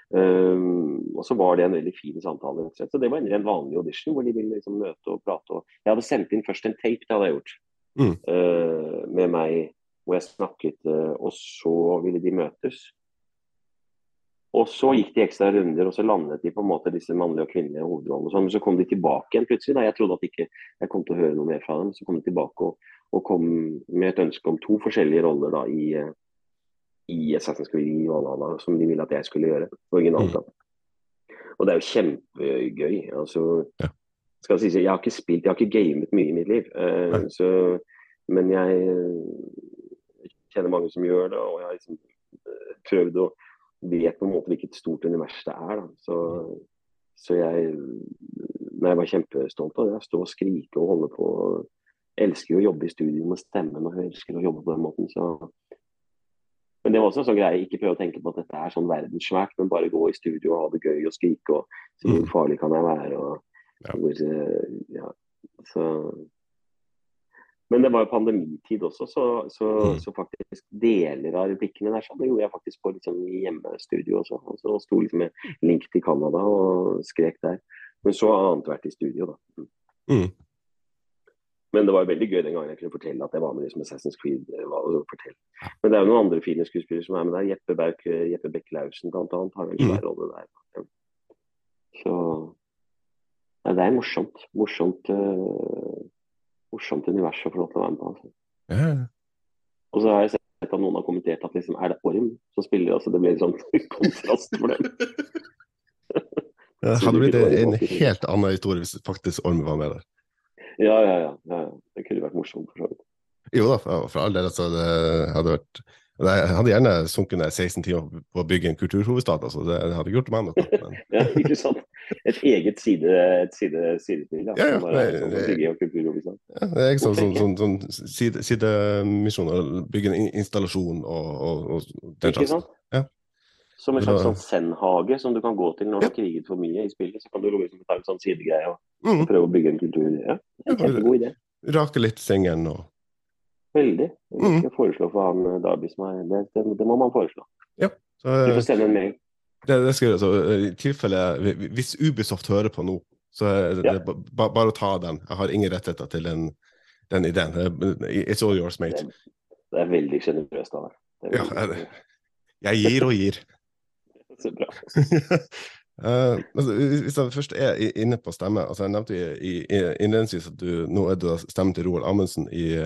Speaker 1: Um, og så var det en veldig fin samtale. Så Det var en ren vanlig audition hvor de ville liksom møte og prate. Og jeg hadde sendt inn først en tape, det hadde jeg gjort,
Speaker 2: Mm.
Speaker 1: uh, med meg hvor jeg snakket, uh, og så ville de møtes. Og så gikk de ekstra runder, og så landet de på en måte disse mannlige og kvinnelige hovedrollene. sånn, Men så kom de tilbake igjen plutselig. da Jeg trodde at ikke jeg kom til å høre noe mer fra dem. Så kom de tilbake og, og kom med et ønske om to forskjellige roller da i, eh, i Assassin's Creed Valhalla, som de ville at jeg skulle gjøre. originalt da. Og det er jo kjempegøy. altså skal jeg, si, Jeg har ikke spilt, jeg har ikke gamet mye i mitt liv. eh, så, men jeg eh, kjenner mange som gjør det, og jeg har liksom eh, prøvd å vet på en måte hvilket stort univers det er. Så, så jeg, nei, jeg var kjempestolt av det. Stå og skrike og holde på. Jeg elsker jo å jobbe i studio med stemmen og jeg elsker å jobbe på den måten. Så. Men det var også en sånn greie, ikke prøve å tenke på at dette er sånn verdenssvært, men bare gå i studio og ha det gøy og skrike og si hvor farlig kan jeg være. og hvor, eh, ja, så Men det var jo pandemitid også, så, så,
Speaker 2: Mm.
Speaker 1: så faktisk deler av replikkene der sånn, gjorde jeg faktisk på liksom, i hjemmestudio også. Og så sto liksom med link til Canada og skrek der. Men så annethvert i studio, da.
Speaker 2: Mm.
Speaker 1: Men det var veldig gøy den gangen jeg kunne fortelle at jeg var med liksom Assassin's Creed. eh. Men det er jo noen andre fine skuespillere som er med der. Jeppe, Bauk, Jeppe Beck-Lausen blant annet har en svær rolle der. Så ja, det er morsomt. Morsomt, uh, morsomt univers å få lov til å være med på. Altså.
Speaker 2: Ja.
Speaker 1: Og så har jeg sett at noen har kommentert at liksom, er det Orm som spiller? Altså, det blir en sånn kontrast for dem.
Speaker 2: Det hadde blitt en helt annen historie hvis faktisk Orm var med der.
Speaker 1: Ja, ja, ja. ja. Det kunne vært morsomt for så vidt.
Speaker 2: Jo da, for, for all del. Altså, det hadde vært Jeg hadde gjerne sunket ned 16 timer på å bygge en kulturhovedstad. Altså, det hadde gjort meg noe. Men,
Speaker 1: Ja, ikke sant? Et eget side, et side, sidespill. Ja.
Speaker 2: Ja, ja,
Speaker 1: bare er
Speaker 2: det-
Speaker 1: sånn bygge kulturhovedstad.
Speaker 2: ja, det er ikke sånn, sånn, sånn, sånn side, sidemisjon å bygge en installasjon og, og, og den
Speaker 1: Ikke sant?
Speaker 2: Ja.
Speaker 1: Som en slags sånn Zen-hage som du kan gå til når du har kriget for mye i spillet. Så kan du liksom ta en sånn sidegreie og,
Speaker 2: Mm.
Speaker 1: og prøve å bygge en kultur. Ja, det er en kjempegod idé.
Speaker 2: Rake litt sengen og
Speaker 1: Veldig.
Speaker 2: Mm.
Speaker 1: Jeg foreslå for han eh, Darby som er det, det, det må man foreslå.
Speaker 2: så,
Speaker 1: Du får sende en mail.
Speaker 2: Det, det skal jeg gjøre. I tilfelle Hvis Ubisoft hører på nå, så er det,
Speaker 1: Ja.
Speaker 2: det ba, bare å ta den. Jeg har ingen rettigheter til den, den ideen. It's all yours, mate.
Speaker 1: Det er veldig sjenerøst av deg.
Speaker 2: Ja, jeg gir og gir.
Speaker 1: Så bra.
Speaker 2: Uh, altså, hvis jeg først er inne på stemme altså Jeg nevnte i, i, innledningsvis at du, nå er du stemmen til Roald Amundsen i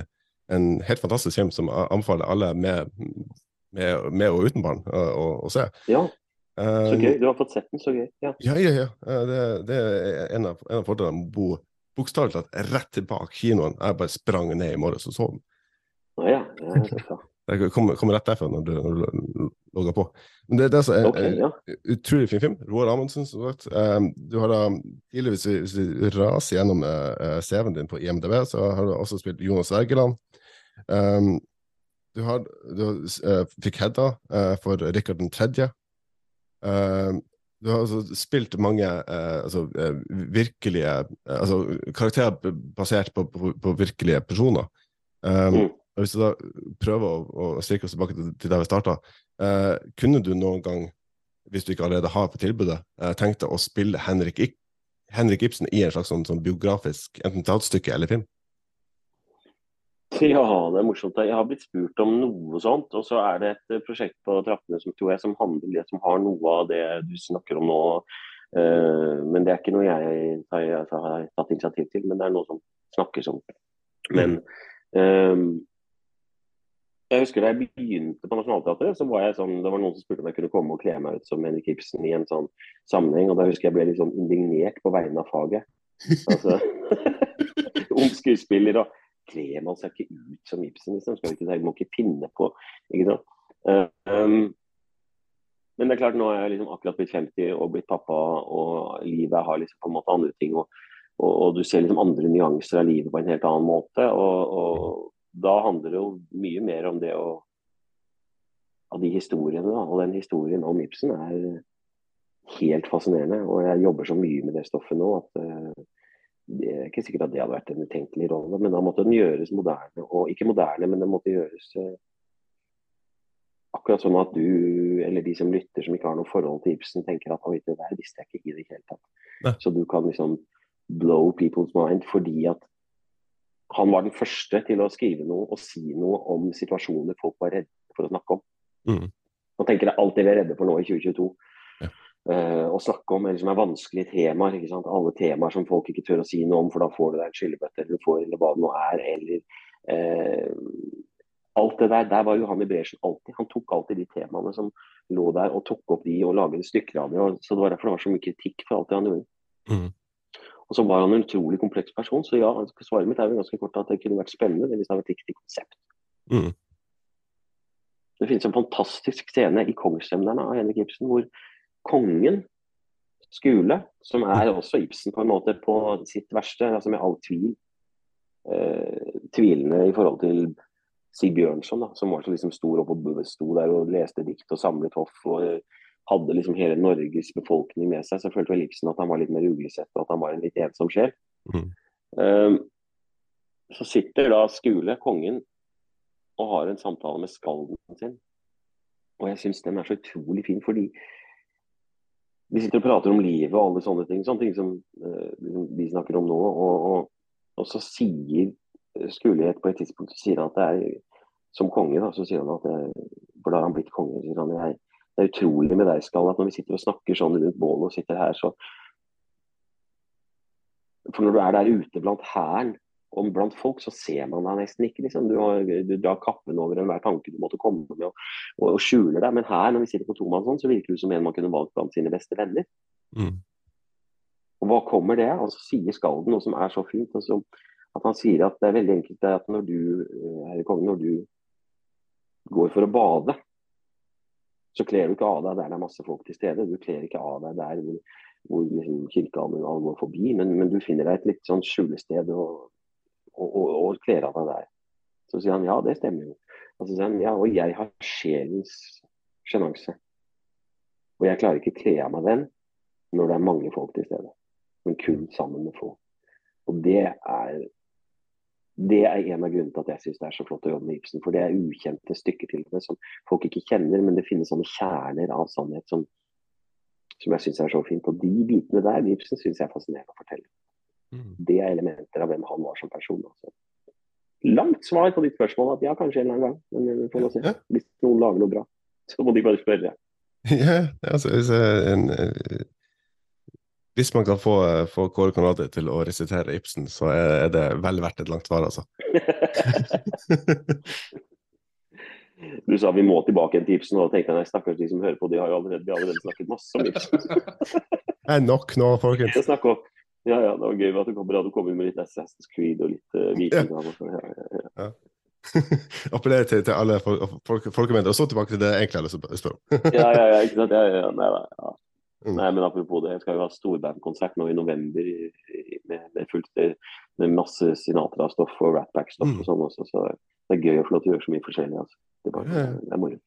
Speaker 2: en helt fantastisk film som jeg anbefaler alle med, med, med og uten barn å, å, se.
Speaker 1: Ja, så
Speaker 2: Eh,
Speaker 1: gøy. Du har fått sett den, så gøy. Ja.
Speaker 2: Ja, ja, ja. Eh, Det, det er en av, en av fordelene med å bo bokstavelig talt rett tilbake kinoen. Jeg bare sprang ned i morges og så den.
Speaker 1: Ja, ja, så.
Speaker 2: Jeg kom, kom rett derfra når du, når du logga på. Men det, det er altså en,
Speaker 1: Ok, ja.
Speaker 2: en utrolig fin film. Roar Amundsen, som sagt. Um, du har da tidligere, hvis du hvis raser gjennom uh, CV-en din på IMDb, så har du også spilt Jonas Wergeland. Um, du har, du fikk Hedda for Rikard den tredje. Um, du har altså spilt mange altså, virkelige altså karakterer basert på, på, på virkelige personer. Um,
Speaker 1: Mm.
Speaker 2: Og Hvis du da prøver å, å strikke oss tilbake til, der vi starta, eh, kunne du noen gang, hvis du ikke allerede har på tilbudet, eh, tenkt deg å spille Henrik, Ik Henrik Ibsen i en slags sånn, sånn biografisk enten teaterstykke eller film?
Speaker 1: Ja, det er morsomt. Jeg har blitt spurt om noe sånt. Og så er det et eh, prosjekt på trappene som tror jeg som handler som har noe av det du snakker om nå. Uh, men det er ikke noe jeg har, har tatt initiativ til, men det er noe som snakkes om. Men eh, jeg husker da jeg begynte på Nationaltheatret, så var jeg sånn, det var noen som spurte om jeg kunne komme og kle meg ut som Henrik Ibsen i en sånn sammenheng. Og da husker jeg ble litt sånn indignert på vegne av faget. Altså, ung skuespiller og kler man seg ikke ut som Ibsen, liksom. Skal vi ikke, må ikke pinne på. Ikke sant? Um, men det er klart, nå er jeg liksom akkurat blitt 50 og blitt pappa, og livet har liksom på en måte andre ting. Og, og, og du ser liksom andre nyanser av livet på en helt annen måte. Og, og da handler det jo mye mer om det å av de historiene. Da. Og den historien om Ibsen er helt fascinerende. Og jeg jobber så mye med det stoffet nå at eh, det er ikke sikkert at det hadde vært en utenkelig rolle, men da måtte den gjøres moderne. Og ikke moderne, men den måtte gjøres eh, akkurat sånn at du, eller de som lytter som ikke har noe forhold til Ibsen, tenker at oi, det der visste jeg ikke i det hele tatt. Så du kan liksom blow people's mind fordi at han var den første til å skrive noe og si noe om situasjoner folk var redde for å snakke om.
Speaker 2: Mm.
Speaker 1: Man tenker det er alt det vi er redde for nå i 2022.
Speaker 2: Ja.
Speaker 1: Eh, å snakke om, eller som er vanskelige temaer. ikke sant? Alle temaer som folk ikke tør å si noe om, for da får du deg en skyllebøtte, eller du får, eller hva det nå er. eller uh, Alt det der, der var Johan Ibresen alltid. Han tok alltid de temaene som lå der, og tok opp de og laget stykker av det. og så Det var derfor det var så mye kritikk for alt det han gjorde.
Speaker 2: Mm.
Speaker 1: Og så var han en utrolig kompleks person, så ja, svaret mitt er jo ganske kort at det kunne vært spennende hvis det hadde vært riktig konsept.
Speaker 2: Mm.
Speaker 1: Det finnes en fantastisk scene i Kongssemnerne av Henrik Ibsen hvor kongen, Skule, som er også Ibsen på en måte på sitt verste, altså med all tvil, eh, tvilende i forhold til Sig Bjørnson, da, som var så liksom stor og sto der og leste dikt og samlet hoff og eh, hadde liksom hele Norges befolkning med seg. Så følte vel Ibsen at han var litt mer uglesett og at han var en litt ensom sjel.
Speaker 2: Mm.
Speaker 1: Um, så sitter da Skule, kongen, og har en samtale med skalden sin. Og jeg syns den er så utrolig fin, fordi de sitter og prater om livet og alle sånne ting. Sånne ting som uh, vi snakker om nå. Og, og, og så sier Skule på et tidspunkt så sier han at det er som konge, da, så sier han at det, For da har han blitt konge. sier han, jeg, Det er utrolig med deg, Skalle, at når vi sitter og snakker sånn rundt bålet og sitter her, så For når du er der ute blant hæren og blant folk, så ser man deg nesten ikke. liksom. Du, har, du drar kappen over enhver tanke du måtte komme med og, og, og skjuler deg. Men her, når vi sitter på tomann sånn, så virker det som en man kunne valgt blant sine beste venner.
Speaker 2: Mm.
Speaker 1: Og hva kommer det? Og så sier Skalden noe som er så fint. Altså, at Han sier at det er veldig enkelt at når du, herre konge, når du går for å bade, så kler du ikke av deg der det er masse folk til stede. Du kler ikke av deg der hvor, hvor liksom kirkealmen går forbi, men, men, du finner deg et litt sånn skjulested og, og, og, og kler av deg der. Så sier han ja, det stemmer jo. Og så sier han ja, og jeg har sjelens sjenanse. Og jeg klarer ikke kle av meg den når det er mange folk til stede, men kun sammen med få. Og det er det er en av grunnene til at jeg syns det er så flott å jobbe med Ibsen. For det er ukjente stykker til det som folk ikke kjenner, men det finnes sånne kjerner av sannhet som, som jeg syns er så fint. Og de bitene der Ibsen syns jeg er fascinerende å fortelle. Mm. Det er elementer av hvem han var som person. Altså. Langt svar på ditt spørsmål at ja, kanskje en eller annen gang. Men vi får se. Hvis noen lager noe bra, så må de bare spørre.
Speaker 2: Ja, altså, hvis en, hvis man kan få, få Kåre Conradi til å resitere Ibsen, så er det vel verdt et langt svar, altså.
Speaker 1: du sa vi må tilbake til Ibsen, og da tenkte jeg nei, stakkars de som hører på, de har jo allerede, vi har allerede snakket masse om Ibsen.
Speaker 2: Det er nok nå, folkens.
Speaker 1: Ja, ja, det var gøy at du kom, du kommer med litt Assassin's Creed og litt uh, Viking. Ja. Ja, ja, ja.
Speaker 2: Appellerer til, til alle folk, folk, folkemengder. Og så tilbake til det egentlig alle til
Speaker 1: om. ja, ja, ja, ikke sant. Ja, ja, nei, nei, ja. Mm. Nei, men apropos det, jeg skal jo ha storbandkonsert nå i november med, med, fullt, med masse Sinatra-stoff og Ratback-stoff mm. og sånn også. Så det er gøy å få lov til å gjøre så mye forskjellig. Altså. Det, er bare, det er moro.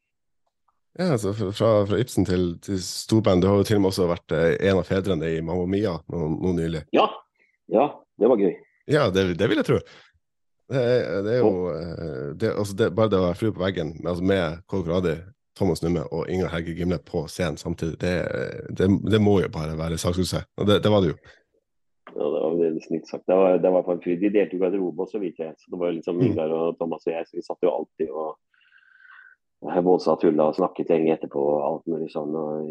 Speaker 2: Ja, altså fra, fra Ibsen til, til, storband. Du har jo til og med også vært eh, en av fedrene i Mamma Mia nå, nå nylig.
Speaker 1: Ja, ja, det var gøy.
Speaker 2: Ja, det, det vil jeg tro. Det, det er jo eh, det, altså det, Bare det å være frue på veggen altså med Coloradi Thomas Numme og Inger Helge Gimle på scenen samtidig, det, det, det må jo bare være sakssuksess. Og det, det, var det jo.
Speaker 1: Ja, det var veldig snilt sagt. Det var, det var en fyr. De delte jo garderobe så vidt jeg. Så det var liksom mm. Ingar og Thomas og jeg, så vi satt jo alltid og og tulla og snakket lenge etterpå. og alt mulig sånn, og,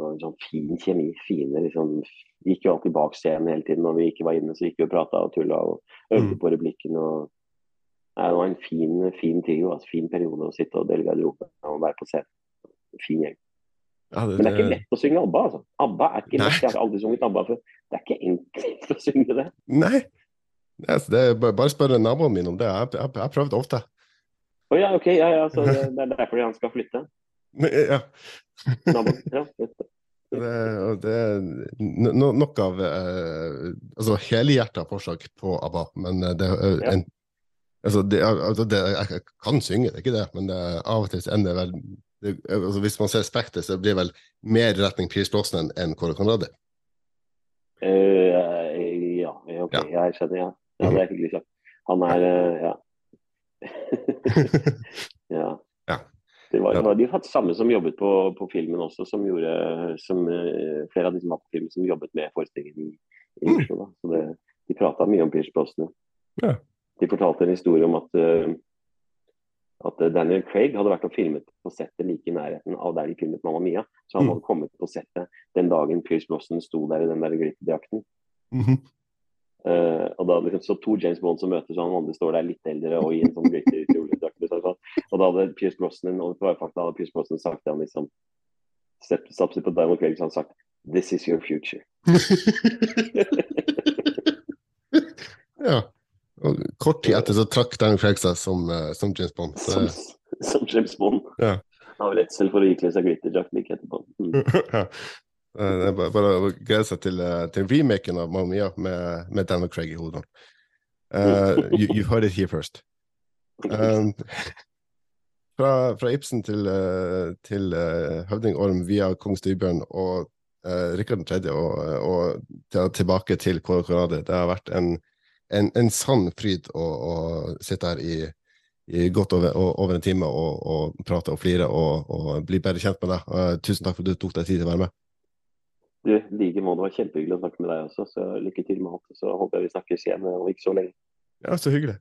Speaker 1: og en sånn fin kjemi. fine liksom, gikk jo alltid bak scenen hele tiden. Når vi ikke var inne, så gikk vi og prata og tulla og øvde mm. på replikken. og det var en fin, fin trio, altså, fin periode å sitte og dele garderobe og være på scenen. Fin gjeng. Ja, det, Men det er ikke lett å synge ABBA. altså. ABBA er ikke lett. Jeg har aldri sunget ABBA før. Det er ikke enkelt å synge det.
Speaker 2: Nei. Yes, det er bare spørre naboen min om det. Jeg har prøvd ofte.
Speaker 1: Å oh, ja, OK. Ja, ja, så det, det er derfor han skal flytte?
Speaker 2: Ja.
Speaker 1: Naboen, ja.
Speaker 2: Det, det no, nok av eh, altså helhjerta forsøk på ABBA, men det er en Altså, det, altså det, jeg kan synge, det er ikke det, men det, av og til ender vel det, altså Hvis man ser Spekter, så blir det vel mer retning Pierce Brosnan enn Kåre Conradi?
Speaker 1: Uh, ja, OK, ja. jeg skjønner. Ja. ja, det er hyggelig sagt. Han er uh, ja. ja.
Speaker 2: ja.
Speaker 1: Det var, var de samme som jobbet på, på filmen også, som gjorde som, uh, flere av de som var på filmen, som jobbet med forestillingen i, i mm. Oslo. Da. Så det, de prata mye om Pierce Brosnan.
Speaker 2: Ja
Speaker 1: de fortalte en historie om at, uh, at Daniel Craig hadde vært og filmet på settet like i nærheten av der de filmet Mamma Mia. Så han mm. hadde kommet på settet den dagen Pierce Brosnan sto der i den der glitterdrakten.
Speaker 2: Mm -hmm.
Speaker 1: uh, og da liksom, så to James Bond som møtes, og han andre står der litt eldre og i en sånn glitterdrakt. Liksom, og da hadde Pierce Brosnan og på fakta hadde Pierce Brosnan sagt til han liksom Satt på Daniel Craig så han sagt This is your future.
Speaker 2: ja. Og kort tid etter så trakk Daniel Craig seg som, uh, som, James Bond.
Speaker 1: Som, som, James Bond.
Speaker 2: Ja.
Speaker 1: Av redsel for å ikle seg glitterdrakt like etterpå. Mm.
Speaker 2: ja. Det er bare, å glede seg til, til remaken av Mamma Mia med, med Daniel Craig i hodet. Uh, you, you heard it here first. Um, fra, fra, Ibsen til, til uh, høvding Orm via kong Styrbjørn og uh, Rikard 3. og, og til, tilbake til Kåre Konradi. Det har vært en en, en sann fryd å, å sitte her i, i godt over, over, en time og, og, prate og flire og, og bli bedre kjent med deg. Uh, tusen takk for at du tok deg tid til å være med.
Speaker 1: Du, like måte. Det var kjempehyggelig å snakke med deg også, så lykke til med alt. Så håper jeg vi snakkes igjen om ikke så lenge.
Speaker 2: Ja, så hyggelig.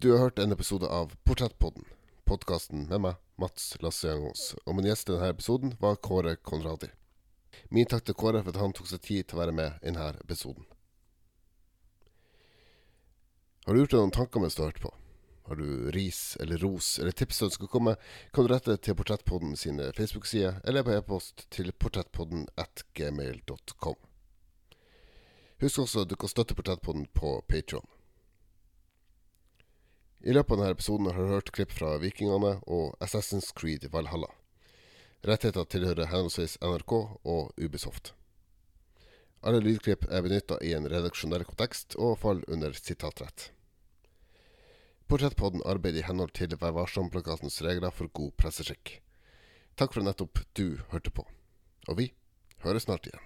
Speaker 3: Du har hørt en episode av Portrettpodden, podkasten med meg, Mats Lasseangos. Og min gjest i denne episoden var Kåre Konradi. Min takk til Kåre for at han tok seg tid til å være med i denne episoden. Har du gjort deg noen tanker mens du har hørt på? Har du ris eller ros eller tips som skal komme, kan du rette til Portrettpodden sine Facebook-sider eller på e-post til portrettpodden at gmail.com. Husk også at du kan støtte Portrettpodden på Patron. I løpet av denne episoden har du hørt klipp fra Vikingene og Assassin's Creed Valhalla. Rettigheter tilhører henholdsvis NRK og Ubisoft. Alle lydklipp er benytta i en redaksjonell kontekst og faller under sitatrett. Portrettpodden arbeider i henhold til Vær varsom-plakatens regler for god presseskikk. Takk for nettopp du hørte på. Og vi høres snart igjen.